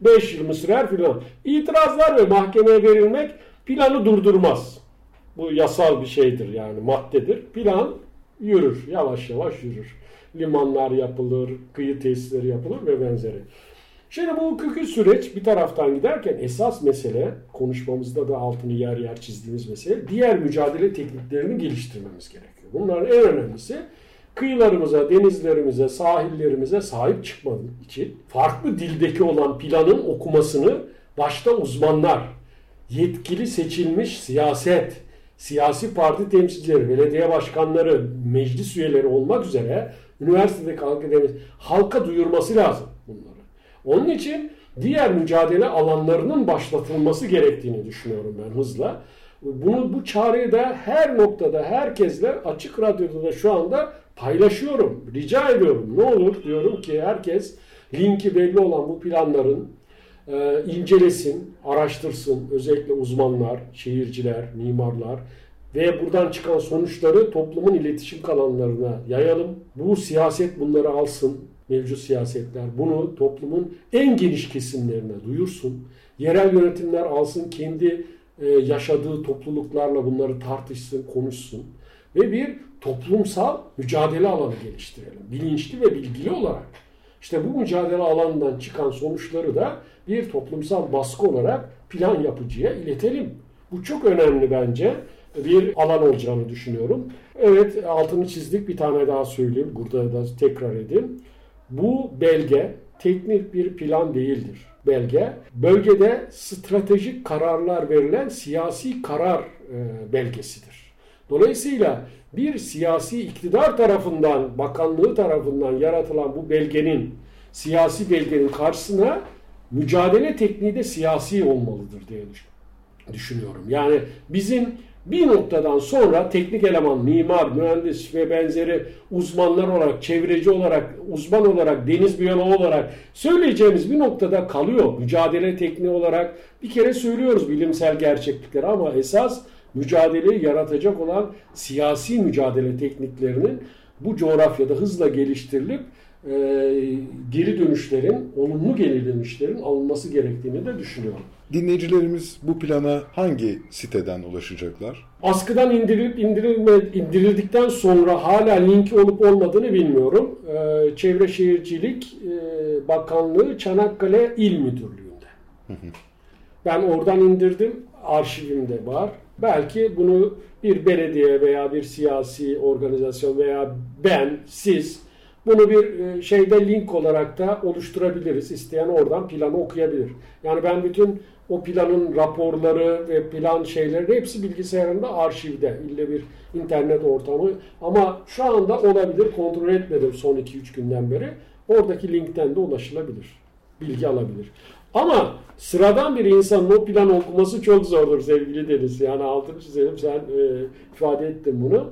Beş yıl mı sürer filan. İtirazlar ve mahkemeye verilmek planı durdurmaz. Bu yasal bir şeydir yani maddedir. Plan yürür. Yavaş yavaş yürür. Limanlar yapılır, kıyı tesisleri yapılır ve benzeri. Şimdi bu hukuki süreç bir taraftan giderken esas mesele konuşmamızda da altını yer yer çizdiğimiz mesele diğer mücadele tekniklerini geliştirmemiz gerekiyor. Bunların en önemlisi kıyılarımıza, denizlerimize, sahillerimize sahip çıkmadık için farklı dildeki olan planın okumasını başta uzmanlar, yetkili seçilmiş siyaset, siyasi parti temsilcileri, belediye başkanları, meclis üyeleri olmak üzere üniversitedeki akademi halka duyurması lazım. Onun için diğer mücadele alanlarının başlatılması gerektiğini düşünüyorum ben hızla. Bunu bu çağrıyı da her noktada herkesle açık radyoda da şu anda paylaşıyorum. Rica ediyorum. Ne olur diyorum ki herkes linki belli olan bu planların e, incelesin, araştırsın. Özellikle uzmanlar, şehirciler, mimarlar ve buradan çıkan sonuçları toplumun iletişim kanallarına yayalım. Bu siyaset bunları alsın. Mevcut siyasetler bunu toplumun en geniş kesimlerine duyursun. Yerel yönetimler alsın kendi e, yaşadığı topluluklarla bunları tartışsın, konuşsun. Ve bir toplumsal mücadele alanı geliştirelim. Bilinçli ve bilgili olarak. İşte bu mücadele alanından çıkan sonuçları da bir toplumsal baskı olarak plan yapıcıya iletelim. Bu çok önemli bence bir alan olacağını düşünüyorum. Evet altını çizdik bir tane daha söyleyeyim. Burada da tekrar edeyim. Bu belge teknik bir plan değildir. Belge bölgede stratejik kararlar verilen siyasi karar e, belgesidir. Dolayısıyla bir siyasi iktidar tarafından, bakanlığı tarafından yaratılan bu belgenin, siyasi belgenin karşısına mücadele tekniği de siyasi olmalıdır diye düşünüyorum. Yani bizim bir noktadan sonra teknik eleman, mimar, mühendis ve benzeri uzmanlar olarak, çevreci olarak, uzman olarak, deniz biyoloğu olarak söyleyeceğimiz bir noktada kalıyor. Mücadele tekniği olarak bir kere söylüyoruz bilimsel gerçeklikleri ama esas mücadeleyi yaratacak olan siyasi mücadele tekniklerinin bu coğrafyada hızla geliştirilip e, geri dönüşlerin, olumlu geri dönüşlerin alınması gerektiğini de düşünüyorum. Dinleyicilerimiz bu plana hangi siteden ulaşacaklar? Askıdan indirilip indirilme, indirildikten sonra hala linki olup olmadığını bilmiyorum. Ee, Çevre Şehircilik e, Bakanlığı Çanakkale İl Müdürlüğü'nde. Ben oradan indirdim. Arşivimde var. Belki bunu bir belediye veya bir siyasi organizasyon veya ben, siz bunu bir e, şeyde link olarak da oluşturabiliriz. İsteyen oradan planı okuyabilir. Yani ben bütün o planın raporları ve plan şeyleri hepsi bilgisayarımda arşivde. İlle bir internet ortamı. Ama şu anda olabilir. Kontrol etmedim son 2-3 günden beri. Oradaki linkten de ulaşılabilir. Bilgi alabilir. Ama sıradan bir insanın o plan okuması çok zordur sevgili Deniz. Yani altını çizelim sen e, ifade ettin bunu.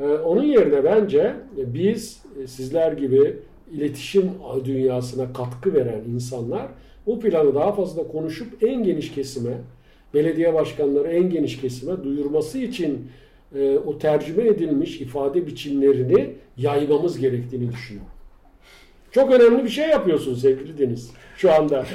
E, onun yerine bence biz e, sizler gibi iletişim dünyasına katkı veren insanlar bu planı daha fazla konuşup en geniş kesime, belediye başkanları en geniş kesime duyurması için e, o tercüme edilmiş ifade biçimlerini yaymamız gerektiğini düşünüyorum. Çok önemli bir şey yapıyorsun sevgili Deniz şu anda.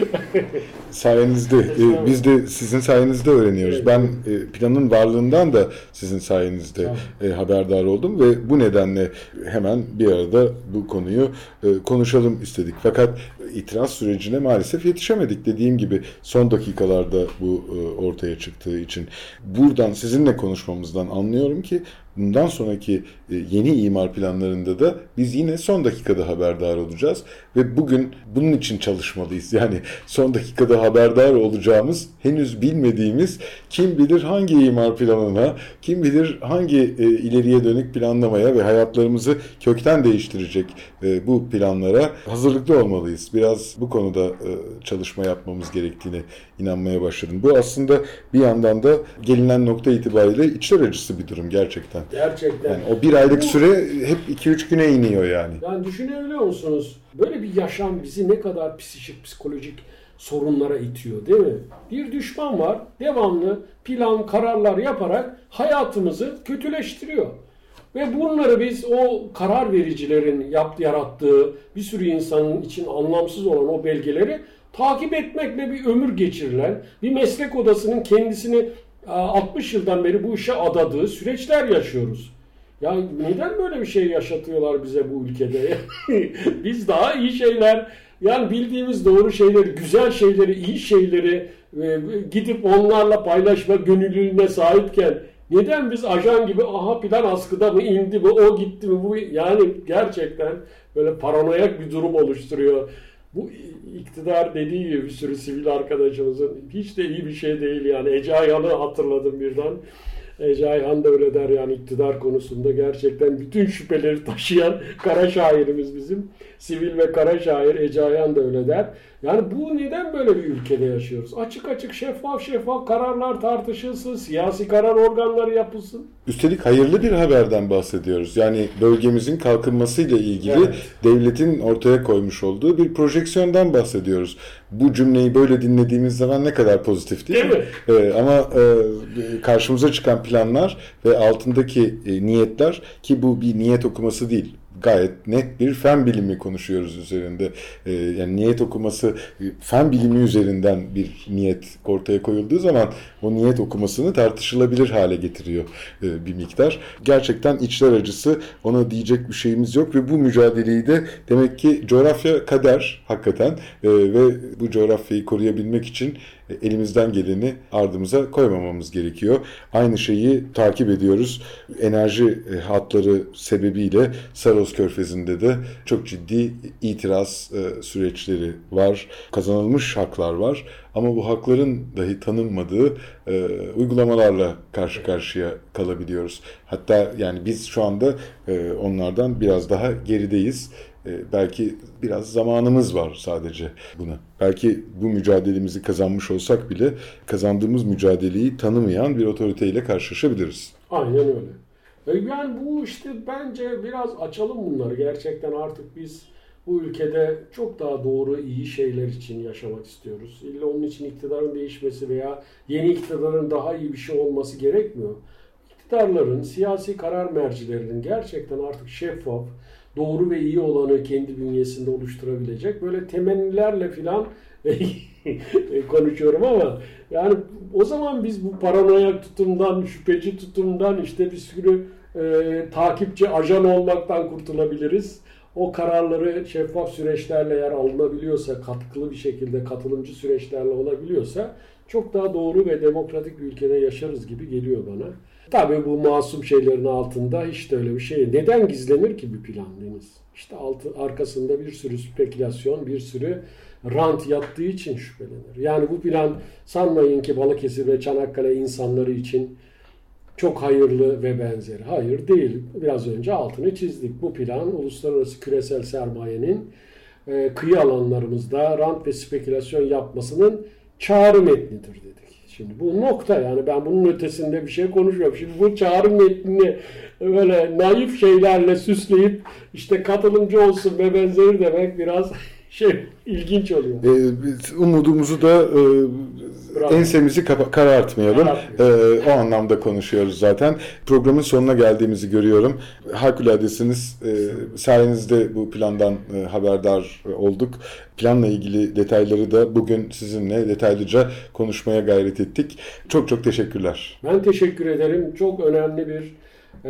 Sayenizde. e, biz de sizin sayenizde öğreniyoruz. Evet. Ben e, planın varlığından da sizin sayenizde e, haberdar oldum ve bu nedenle hemen bir arada bu konuyu e, konuşalım istedik. Fakat itiraz sürecine maalesef yetişemedik. Dediğim gibi son dakikalarda bu e, ortaya çıktığı için buradan sizinle konuşmamızdan anlıyorum ki bundan sonraki e, yeni imar planlarında da biz yine son dakikada haberdar olacağız ve bugün bunun için çalışmalıyız. Yani son dakikada haberdar olacağımız, henüz bilmediğimiz kim bilir hangi imar planına, kim bilir hangi e, ileriye dönük planlamaya ve hayatlarımızı kökten değiştirecek e, bu planlara hazırlıklı olmalıyız. Biraz bu konuda e, çalışma yapmamız gerektiğine inanmaya başladım. Bu aslında bir yandan da gelinen nokta itibariyle içler acısı bir durum gerçekten. Gerçekten. Yani o bir aylık süre hep 2-3 güne iniyor yani. Yani düşünebiliyor musunuz? Böyle bir yaşam bizi ne kadar psikolojik, sorunlara itiyor değil mi? Bir düşman var, devamlı plan, kararlar yaparak hayatımızı kötüleştiriyor. Ve bunları biz o karar vericilerin yaptığı, yarattığı bir sürü insanın için anlamsız olan o belgeleri takip etmekle bir ömür geçirilen bir meslek odasının kendisini e, 60 yıldan beri bu işe adadığı süreçler yaşıyoruz. Ya neden böyle bir şey yaşatıyorlar bize bu ülkede? Biz daha iyi şeyler, yani bildiğimiz doğru şeyleri, güzel şeyleri, iyi şeyleri e, gidip onlarla paylaşma gönüllülüğüne sahipken neden biz ajan gibi aha plan askıda mı indi mi o gitti mi bu yani gerçekten böyle paranoyak bir durum oluşturuyor. Bu iktidar dediği gibi bir sürü sivil arkadaşımızın hiç de iyi bir şey değil yani. Ece Ayhan'ı hatırladım birden. Ece Ayhan da öyle der yani iktidar konusunda gerçekten bütün şüpheleri taşıyan kara şairimiz bizim. Sivil ve kara şair Ece da öyle der. Yani bu neden böyle bir ülkede yaşıyoruz? Açık açık şeffaf şeffaf kararlar tartışılsın, siyasi karar organları yapılsın. Üstelik hayırlı bir haberden bahsediyoruz. Yani bölgemizin kalkınmasıyla ilgili Evet. devletin ortaya koymuş olduğu bir projeksiyondan bahsediyoruz. Bu cümleyi böyle dinlediğimiz zaman ne kadar pozitif değil, Değil mi? Ee, ama e, karşımıza çıkan planlar ve altındaki e, niyetler ki bu bir niyet okuması değil. Gayet net bir fen bilimi konuşuyoruz üzerinde. Ee, yani niyet okuması e, fen bilimi üzerinden bir niyet ortaya koyulduğu zaman o niyet okumasını tartışılabilir hale getiriyor e, bir miktar. Gerçekten içler acısı ona diyecek bir şeyimiz yok ve bu mücadeleyi de demek ki coğrafya kader hakikaten E, ve bu coğrafyayı koruyabilmek için e, elimizden geleni ardımıza koymamamız gerekiyor. Aynı şeyi takip ediyoruz. Enerji e, hatları sebebiyle Saros Körfezi'nde de çok ciddi itiraz e, süreçleri var. Kazanılmış haklar var. Ama bu hakların dahi tanınmadığı e, uygulamalarla karşı karşıya kalabiliyoruz. Hatta yani biz şu anda e, onlardan biraz daha gerideyiz. E, belki biraz zamanımız var sadece buna. Belki bu mücadelemizi kazanmış olsak bile kazandığımız mücadeleyi tanımayan bir otoriteyle karşılaşabiliriz. Aynen öyle. E, Yani bu işte bence biraz açalım bunları. Gerçekten artık biz bu ülkede çok daha doğru, iyi şeyler için yaşamak istiyoruz. İlla onun için iktidarın değişmesi veya yeni iktidarın daha iyi bir şey olması gerekmiyor. İktidarların, siyasi karar mercilerinin gerçekten artık şeffaf, doğru ve iyi olanı kendi bünyesinde oluşturabilecek böyle temennilerle filan konuşuyorum ama yani o zaman biz bu paranoyak tutumdan, şüpheci tutumdan işte bir sürü e, takipçi ajan olmaktan kurtulabiliriz. O kararları şeffaf süreçlerle eğer alınabiliyorsa, katkılı bir şekilde katılımcı süreçlerle olabiliyorsa çok daha doğru ve demokratik bir ülkede yaşarız gibi geliyor bana. Tabii bu masum şeylerin altında hiç de öyle bir şey. Neden gizlenir ki bir plan Deniz? İşte altı, arkasında bir sürü spekülasyon, bir sürü rant yattığı için şüphelenir. Yani bu plan sanmayın ki Balıkesir ve Çanakkale insanları için çok hayırlı ve benzeri. Hayır değil. Biraz önce altını çizdik. Bu plan uluslararası küresel sermayenin e, kıyı alanlarımızda rant ve spekülasyon yapmasının çağrı metnidir dedik. Şimdi bu nokta yani ben bunun ötesinde bir şey konuşuyorum. Şimdi bu çağrı metnini böyle naif şeylerle süsleyip işte katılımcı olsun ve benzeri demek biraz şey ilginç oluyor. Biz umudumuzu da e, Bravo. ensemizi karartmayalım. Ee, o anlamda konuşuyoruz zaten. Programın sonuna geldiğimizi görüyorum. Harikuladesiniz. Ee, sayenizde bu plandan e, haberdar olduk. Planla ilgili detayları da bugün sizinle detaylıca konuşmaya gayret ettik. Çok çok teşekkürler. Ben teşekkür ederim. Çok önemli bir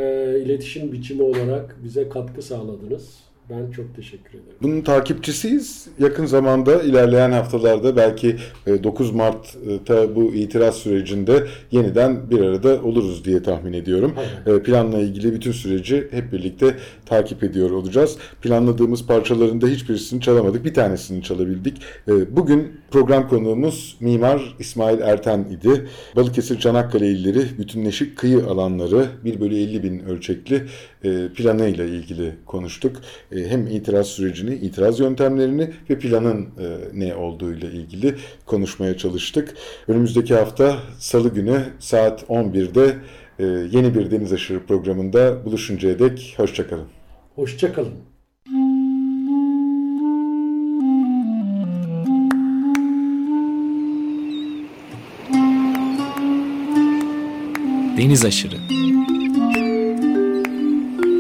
e, iletişim biçimi olarak bize katkı sağladınız. Ben çok teşekkür ederim. Bunun takipçisiyiz. Yakın zamanda ilerleyen haftalarda belki e, 9 Mart'ta bu itiraz sürecinde yeniden bir arada oluruz diye tahmin ediyorum. Aynen. E, Planla ilgili bütün süreci hep birlikte takip ediyor olacağız. Planladığımız parçaların da hiçbirisini çalamadık. Bir tanesini çalabildik. E, Bugün program konuğumuz Mimar İsmail Erten idi. Balıkesir Çanakkale illeri bütünleşik kıyı alanları 1 bölü 50 bin ölçekli e, planıyla ilgili konuştuk. E, Hem itiraz sürecini, itiraz yöntemlerini ve planın e, ne olduğuyla ilgili konuşmaya çalıştık. Önümüzdeki hafta Salı günü saat 11'de e, yeni bir Deniz Aşırı programında buluşuncaya dek hoşçakalın. Hoşçakalın. Deniz aşırı.